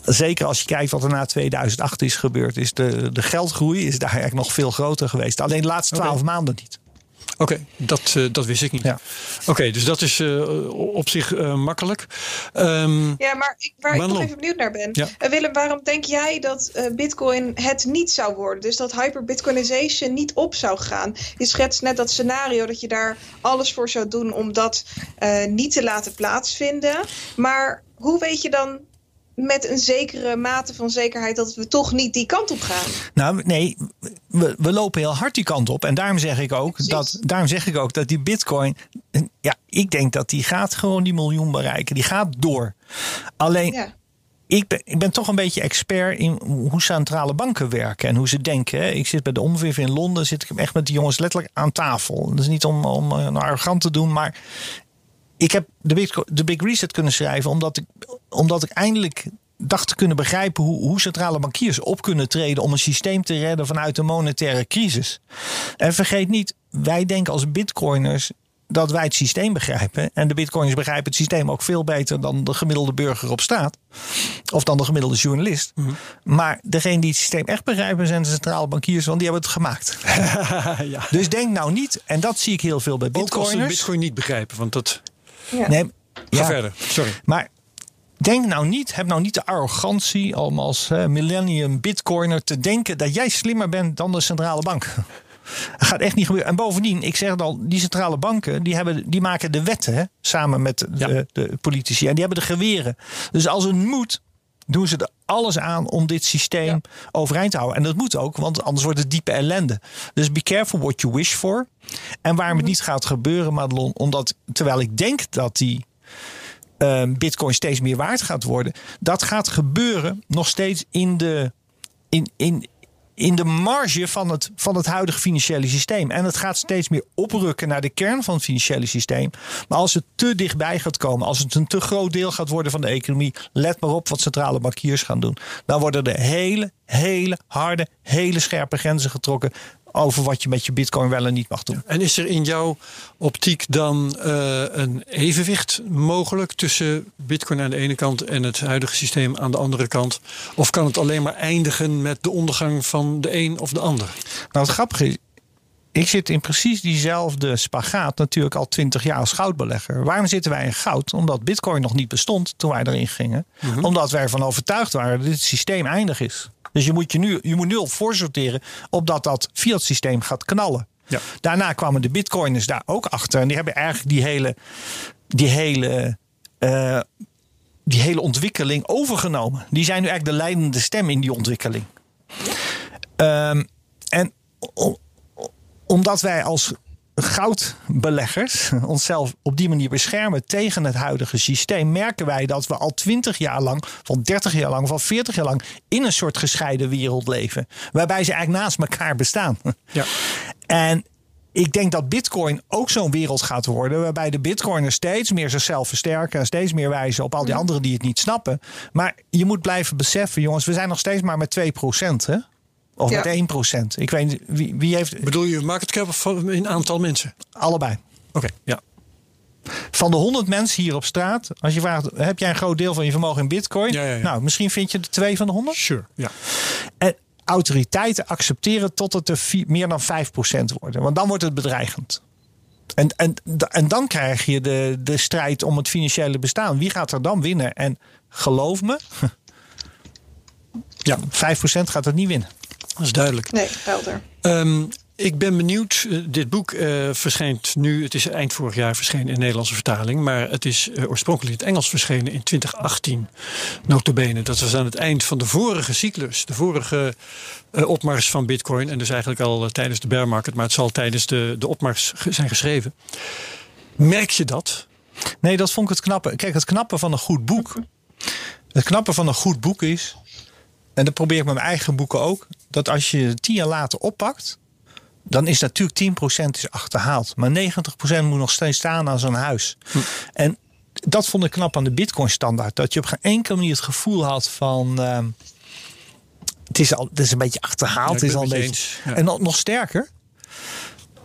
zeker als je kijkt wat er na 2008 is gebeurd, is de, de geldgroei is daar eigenlijk nog veel groter geweest. Alleen de laatste twaalf maanden niet. Oké, dat, uh, dat wist ik niet. Ja. Oké, dus dat is uh, op zich uh, makkelijk. Um, ja, maar ik, waar ik nog even benieuwd naar ben. Ja. Willem, waarom denk jij dat Bitcoin het niet zou worden? Dus dat hyperbitcoinization niet op zou gaan? Je schetst net dat scenario dat je daar alles voor zou doen om dat niet te laten plaatsvinden. Maar hoe weet je dan met een zekere mate van zekerheid dat we toch niet die kant op gaan. Nou, nee, we, we lopen heel hard die kant op. En daarom zeg ik ook, dat, daarom zeg ik ook dat die bitcoin. Ja, ik denk dat die gaat gewoon die miljoen bereiken. Die gaat door. Alleen. Ja. Ik ben, ik ben toch een beetje expert in hoe centrale banken werken en hoe ze denken. Ik zit bij de Omviv in Londen, zit ik echt met die jongens letterlijk aan tafel. Dat is niet om, om uh, arrogant te doen, maar ik heb de Big, de Big Reset kunnen schrijven omdat ik, omdat ik eindelijk dacht te kunnen begrijpen hoe, hoe centrale bankiers op kunnen treden om een systeem te redden vanuit de monetaire crisis. En vergeet niet, wij denken als bitcoiners dat wij het systeem begrijpen. En de bitcoiners begrijpen het systeem ook veel beter dan de gemiddelde burger op straat. Of dan de gemiddelde journalist. Mhm. Maar degene die het systeem echt begrijpen zijn de centrale bankiers, want die hebben het gemaakt. (laughs) ja. Dus denk nou niet, en dat zie ik heel veel bij bitcoiners. Ook als ze bitcoin niet begrijpen, want dat... Ja. Nee, Ga verder, sorry. Maar denk nou niet, heb nou niet de arrogantie om als millennium bitcoiner te denken dat jij slimmer bent dan de centrale bank. (laughs) Dat gaat echt niet gebeuren. En bovendien, ik zeg het al, die centrale banken die, hebben, die maken de wetten hè, samen met de, de, politici. En die hebben de geweren. Dus als het moet, doen ze er alles aan om dit systeem overeind te houden. En dat moet ook, want anders wordt het diepe ellende. Dus be careful what you wish for. En waarom het mhm. niet gaat gebeuren, Madelon, omdat terwijl ik denk dat die uh, Bitcoin steeds meer waard gaat worden, dat gaat gebeuren nog steeds in de. In, in, in de marge van het, van het huidige financiële systeem. En het gaat steeds meer oprukken naar de kern van het financiële systeem. Maar als het te dichtbij gaat komen, als het een te groot deel gaat worden van de economie, let maar op wat centrale bankiers gaan doen. Dan worden er hele, hele harde, hele scherpe grenzen getrokken over wat je met je bitcoin wel en niet mag doen. En is er in jouw optiek dan uh, een evenwicht mogelijk tussen bitcoin aan de ene kant en het huidige systeem aan de andere kant? Of kan het alleen maar eindigen met de ondergang van de een of de ander? Nou, het grappige is, ik zit in precies diezelfde spagaat natuurlijk al twintig jaar als goudbelegger. Waarom zitten wij in goud? Omdat bitcoin nog niet bestond toen wij erin gingen. Mhm. Omdat wij ervan overtuigd waren dat dit systeem eindig is. Dus je moet je nu, je moet nu al voorsorteren op dat dat fiat systeem gaat knallen. Ja. Daarna kwamen de bitcoiners daar ook achter. En die hebben eigenlijk die hele, die hele, uh, die hele ontwikkeling overgenomen. Die zijn nu eigenlijk de leidende stem in die ontwikkeling. Um, en omdat wij als goudbeleggers onszelf op die manier beschermen tegen het huidige systeem, merken wij dat we al 20 jaar lang, van 30 jaar lang, van 40 jaar lang in een soort gescheiden wereld leven. Waarbij ze eigenlijk naast elkaar bestaan. Ja. En ik denk dat Bitcoin ook zo'n wereld gaat worden. Waarbij de Bitcoiners steeds meer zichzelf versterken. En steeds meer wijzen op al die anderen die het niet snappen. Maar je moet blijven beseffen, jongens, we zijn nog steeds maar met 2%. Hè? Of ja. met 1%. Ik weet wie, wie heeft. Bedoel je market cap of in aantal mensen? Allebei. Oké, ja. Van de 100 mensen hier op straat, als je vraagt: heb jij een groot deel van je vermogen in Bitcoin? Ja, ja, nou, misschien vind je de twee van de 100. Sure, ja. En autoriteiten accepteren tot het er meer dan 5% worden. Want dan wordt het bedreigend. En, en, en dan krijg je de, de strijd om het financiële bestaan. Wie gaat er dan winnen? En geloof me, (laughs) ja, 5% gaat het niet winnen. Dat is duidelijk. Nee, helder. Um, ik ben benieuwd. Eh, dit boek uh, verschijnt nu. Het is eind vorig jaar verschenen in Nederlandse vertaling. Maar het is uh, oorspronkelijk in het Engels verschenen in 2018. Notabene. Dat was aan het eind van de vorige cyclus. De vorige uh, opmars van Bitcoin. En dus eigenlijk al tijdens de bear market. Maar het zal tijdens de, de opmars zijn geschreven. Merk je dat? Nee, dat vond ik het knappe. Kijk, het knappe van een goed boek. Het knappe van een goed boek is en dat probeer ik met mijn eigen boeken ook. Dat als je tien jaar later oppakt. Dan is natuurlijk 10% is achterhaald. Maar 90% moet nog steeds staan aan zo'n huis. Hm. En dat vond ik knap aan de Bitcoin standaard. Dat je op geen enkele manier het gevoel had van. Uh, het, is al, het is een beetje achterhaald. het is al een beetje, En nog, nog sterker.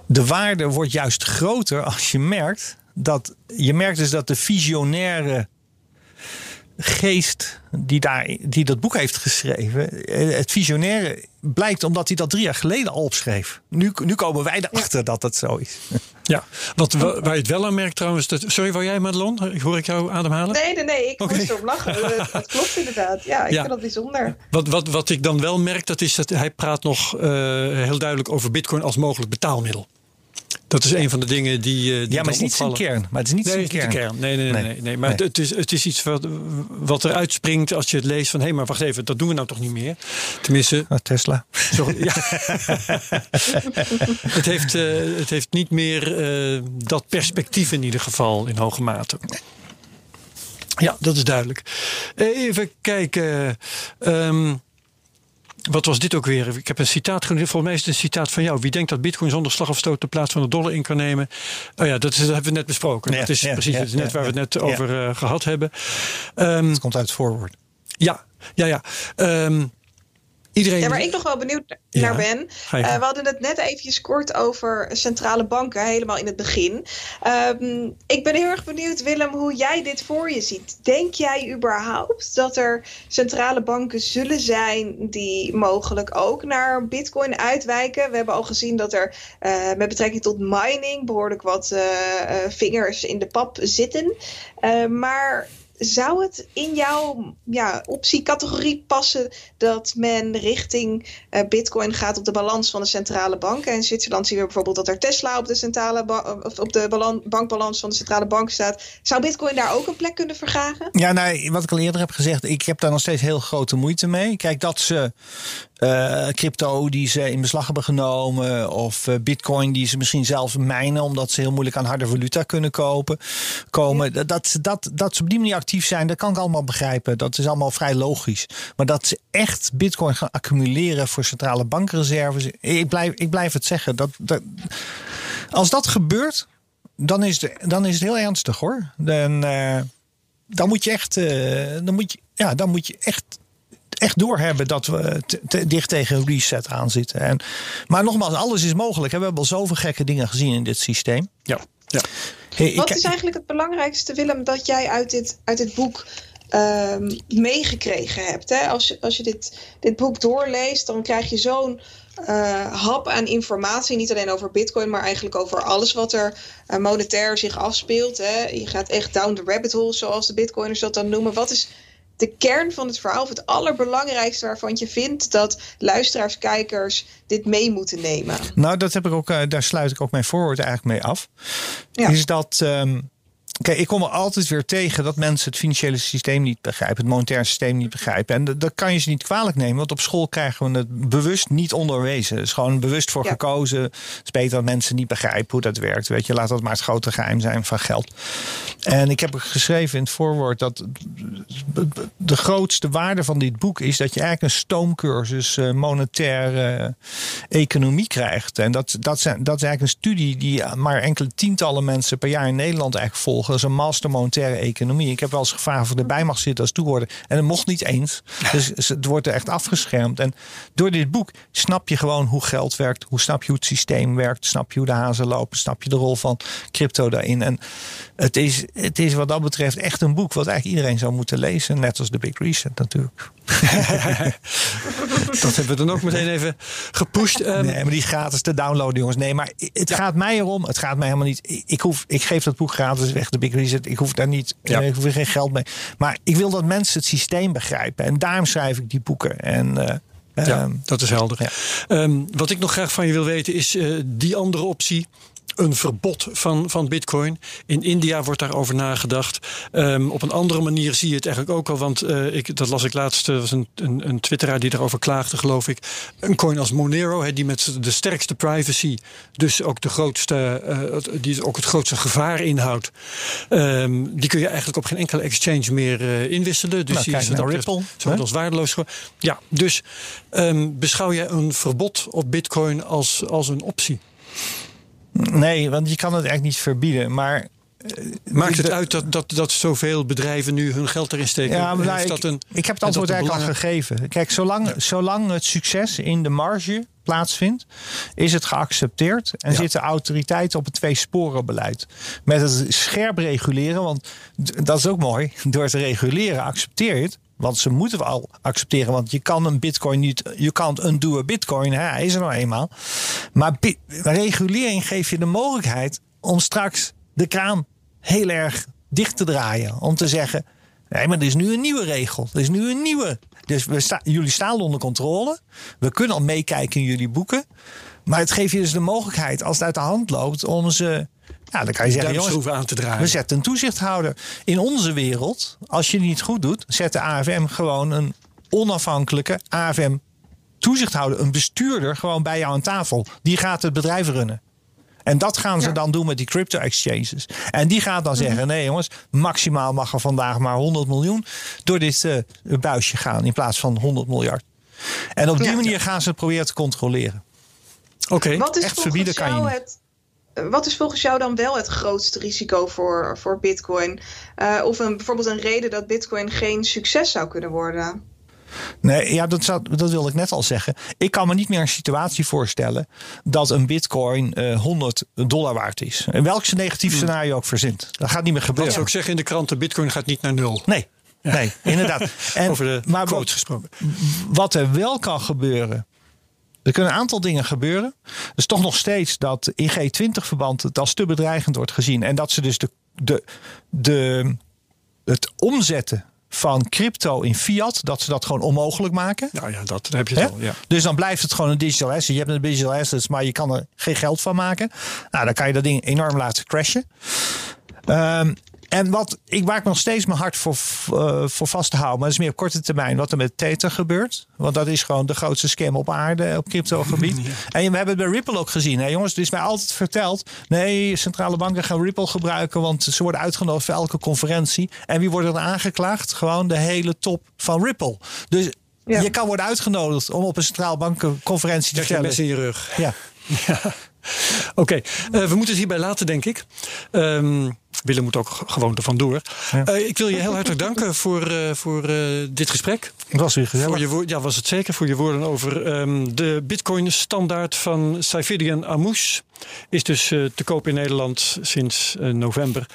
De waarde wordt juist groter als je merkt dat. Je merkt dus dat de visionaire geest die, daar, die dat boek heeft geschreven, eh, het visionaire, blijkt omdat hij dat drie jaar geleden al opschreef. Nu, nu komen wij erachter dat dat zo is. (laughs) Ja, wat, waar je het wel aan merkt trouwens. Dat, sorry, wou jij Madelon? Hoor ik jou ademhalen? Nee, nee, nee. Ik okay. moest erop lachen. Het, klopt inderdaad. Ja, ik vind dat bijzonder. Wat, wat, wat ik dan wel merk, dat is dat hij praat nog uh, heel duidelijk over bitcoin als mogelijk betaalmiddel. Dat is een van de dingen die. Die ja, maar het is niet zijn kern. Maar het is niet nee, zijn kern. kern. Nee, nee, nee. nee, nee. Maar Het, is, het is iets wat, wat eruit springt als je het leest van hé, hey, maar wacht even, dat doen we nou toch niet meer. Tenminste. Oh, Tesla. (laughs) Ja. het, heeft, uh, het heeft niet meer uh, dat perspectief in ieder geval in hoge mate. Ja, dat is duidelijk. Even kijken. Um, wat was dit ook weer? Ik heb een citaat genoemd. Volgens mij is het een citaat van jou. Wie denkt dat Bitcoin zonder slag of stoot de plaats van de dollar in kan nemen? Oh ja, dat, is, dat hebben we net besproken. Ja, dat is ja, precies ja, het net waar we het net over uh, gehad hebben. Um, het komt uit het voorwoord. Ja, ja, ja. Um, Iedereen... Ja, waar ik nog wel benieuwd naar ben. Uh, we hadden het net eventjes kort over centrale banken, helemaal in het begin. Um, ik ben heel erg benieuwd, Willem, hoe jij dit voor je ziet. Denk jij überhaupt dat er centrale banken zullen zijn die mogelijk ook naar Bitcoin uitwijken? We hebben al gezien dat er uh, met betrekking tot mining behoorlijk wat uh, vingers in de pap zitten. maar zou het in jouw ja, optiecategorie passen dat men richting uh, Bitcoin gaat op de balans van de centrale bank? En in Zwitserland zien we bijvoorbeeld dat er Tesla op de, centrale of op de bankbalans van de centrale bank staat. Zou Bitcoin daar ook een plek kunnen vergagen? Ja, nou, wat ik al eerder heb gezegd, ik heb daar nog steeds heel grote moeite mee. Kijk, dat ze uh, crypto die ze in beslag hebben genomen. Of uh, bitcoin die ze misschien zelfs mijnen. Omdat ze heel moeilijk aan harde valuta kunnen kopen. Komen. Dat, dat, dat ze op die manier actief zijn, dat kan ik allemaal begrijpen. Dat is allemaal vrij logisch. Maar dat ze echt bitcoin gaan accumuleren voor centrale bankreserves. Ik blijf, ik blijf het zeggen. Dat, dat, als dat gebeurt, dan is, de, dan is het heel ernstig hoor. Dan, uh, dan moet je echt. dan moet je, ja, dan moet je echt echt doorhebben dat we te, dicht tegen reset aan zitten. En, maar nogmaals, alles is mogelijk. We hebben al zoveel gekke dingen gezien in dit systeem. Ja. ja. Hey, Wat is eigenlijk het belangrijkste, Willem, dat jij uit dit, uit dit boek um, meegekregen hebt? Hè? Als, als je dit, dit boek doorleest, dan krijg je zo'n uh, hap aan informatie. Niet alleen over Bitcoin, maar eigenlijk over alles wat er uh, monetair zich afspeelt. Hè? Je gaat echt down the rabbit hole, zoals de Bitcoiners dat dan noemen. Wat is de kern van het verhaal, of het allerbelangrijkste waarvan je vindt dat luisteraars, kijkers dit mee moeten nemen? Nou, dat heb ik ook, uh, daar sluit ik ook mijn voorwoord eigenlijk mee af. Ja. Is dat. Um, Kijk, ik kom er altijd weer tegen dat mensen het financiële systeem niet begrijpen, het monetaire systeem niet begrijpen. En dat kan je ze niet kwalijk nemen, want op school krijgen we het bewust niet onderwezen. Het is gewoon bewust voor gekozen. Het is beter dat mensen niet begrijpen hoe dat werkt. Weet je, laat dat maar het grote geheim zijn van geld. En ik heb geschreven in het voorwoord dat de grootste waarde van dit boek is dat je eigenlijk een stoomcursus uh, monetaire economie krijgt. En dat, dat, zijn, dat is eigenlijk een studie die maar enkele tientallen mensen per jaar in Nederland eigenlijk volgen. Is een master monetaire economie. Ik heb wel eens gevraagd of erbij mag zitten als toehoorder. En dat mocht niet eens. Dus (laughs) het wordt er echt afgeschermd. En door dit boek snap je gewoon hoe geld werkt. Hoe snap je hoe het systeem werkt. Snap je hoe de hazen lopen. Snap je de rol van crypto daarin. En het is, het is wat dat betreft echt een boek wat eigenlijk iedereen zou moeten lezen. Net als de Big Reset natuurlijk. (laughs) dat hebben we dan ook meteen even gepusht. Um... Nee, maar die gratis te downloaden, jongens. Nee, maar het gaat mij erom. Het gaat mij helemaal niet. Ik, hoef, ik geef dat boek gratis weg, de Big Reset. Ik hoef daar niet. Ja. Ik hoef er geen geld mee. Maar ik wil dat mensen het systeem begrijpen. En daarom schrijf ik die boeken. En. Uh, ja, dat is helder. Ja. Um, wat ik nog graag van je wil weten is uh, die andere optie een verbod van, van bitcoin. In India wordt daarover nagedacht. Um, op een andere manier zie je het eigenlijk ook al. Want uh, ik, dat las ik laatst. Er was een, een, een twitteraar die daarover klaagde, geloof ik. Een coin als Monero, he, die met de sterkste privacy. Dus ook, de grootste, uh, die ook het grootste gevaar inhoudt. Um, die kun je eigenlijk op geen enkele exchange meer uh, inwisselen. Dus nou, die is Ripple. Zo als waardeloos. Ja, dus um, beschouw jij een verbod op bitcoin als, als een optie? Nee, want je kan het echt niet verbieden. Maar Maakt het uit dat, dat, dat zoveel bedrijven nu hun geld erin steken? Ja, maar nou, Heeft ik, dat een, ik heb het antwoord dat eigenlijk al gegeven. Kijk, zolang, zolang het succes in de marge plaatsvindt, is het geaccepteerd en Ja. zitten autoriteiten op het twee-sporen-beleid. Met het scherp reguleren, want dat is ook mooi. Door te reguleren accepteer je het. Want ze moeten we al accepteren. Want je kan een bitcoin niet. Je kan undo een bitcoin. Hè, hij is er nou eenmaal. Maar regulering geeft je de mogelijkheid om straks de kraan heel erg dicht te draaien. Om te zeggen. Nee, maar er is nu een nieuwe regel. Er is nu een nieuwe. Dus we sta, jullie staan onder controle. We kunnen al meekijken in jullie boeken. Maar het geeft je dus de mogelijkheid, als het uit de hand loopt, om ze. Ja, dan kan je zeggen, jongens, aan te draaien. we zetten een toezichthouder. In onze wereld, als je het niet goed doet, zet de AFM gewoon een onafhankelijke AFM toezichthouder, een bestuurder, gewoon bij jou aan tafel. Die gaat het bedrijf runnen. En dat gaan ze dan doen met die crypto exchanges. En die gaat dan zeggen: nee, jongens, maximaal mag er vandaag maar 100 miljoen door dit eh, buisje gaan in plaats van 100 miljard. En op die Ja. manier gaan ze het proberen te controleren. Oké. Wat is, echt verbieden kan je jou niet. het, wat is volgens jou dan wel het grootste risico voor, voor Bitcoin? Eh, of een, bijvoorbeeld een reden dat Bitcoin geen succes zou kunnen worden? Nee, ja, dat, zou, dat wilde ik net al zeggen. Ik kan me niet meer een situatie voorstellen dat een bitcoin eh 100 dollar waard is. En welk negatief scenario je ook verzint. Dat gaat niet meer Dat gebeuren. zou ik zeggen in de kranten, bitcoin gaat niet naar nul. Nee, nee, inderdaad. (laughs) En, Over de maar wat, gesproken. wat er wel kan gebeuren. Er kunnen een aantal dingen gebeuren. Dus toch nog steeds dat in G20-verband het als te bedreigend wordt gezien. En dat ze dus de, de, de, het omzetten van crypto in fiat, dat ze dat gewoon onmogelijk maken. Nou ja, dat, heb je al. Ja. Dus dan blijft het gewoon een digital asset. Je hebt een digital assets, maar je kan er geen geld van maken. Nou, dan kan je dat ding enorm laten crashen. Ehm, en wat ik waar ik nog steeds mijn hart voor, eh, voor vast te houden, maar dat is meer op korte termijn, wat er met Tether gebeurt. Want dat is gewoon de grootste scam op aarde op crypto-gebied. (laughs) En we hebben het bij Ripple ook gezien. Hè, jongens, er is mij altijd verteld: nee, centrale banken gaan Ripple gebruiken, want ze worden uitgenodigd voor elke conferentie. En wie wordt er dan aangeklaagd? Gewoon de hele top van Ripple. Dus Ja. je kan worden uitgenodigd om op een centraal bankenconferentie te je een mes vertellen. in je rug. (laughs) Ja. Oké, eh, we moeten het hierbij laten, denk ik. Ehm, Willem moet ook gewoon er vandoor. Ja. Eh, ik wil je heel hartelijk danken voor, eh, voor eh, dit gesprek. Het was weer gezellig. Voor je woord, ja, was het zeker. Voor je woorden over ehm, de Bitcoin-standaard van Saifidian Amous. Is dus te koop in Nederland sinds november.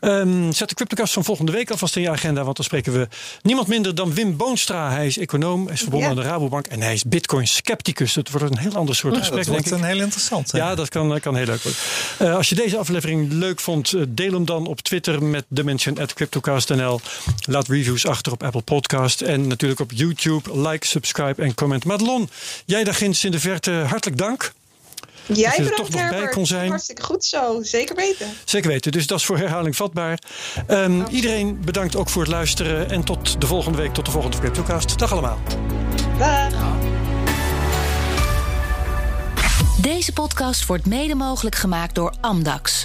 Ehm, zet de CryptoCast van volgende week alvast in je agenda. Want dan spreken we niemand minder dan Wim Boonstra. Hij is econoom, hij is verbonden Ja. aan de Rabobank. En hij is Bitcoin-scepticus. Het wordt een heel ander soort Ja, gesprek, dat wordt denk ik. een heel interessant. hè? Ja, dat kan, kan heel leuk worden. Eh, als je deze aflevering leuk vond, deel hem dan op Twitter met de mention at CryptoCast.nl. Laat reviews achter op Apple Podcast en natuurlijk op YouTube. Like, subscribe en comment. Madelon, jij daar ginds in de verte, hartelijk dank. Jij er bedankt, toch nog bij kon zijn. Hartstikke goed zo. Zeker weten. Zeker weten, dus dat is voor herhaling vatbaar. Ehm, iedereen bedankt ook voor het luisteren en tot de volgende week, tot de volgende CryptoCast. Dag allemaal. Dag. Deze podcast wordt mede mogelijk gemaakt door Amdax.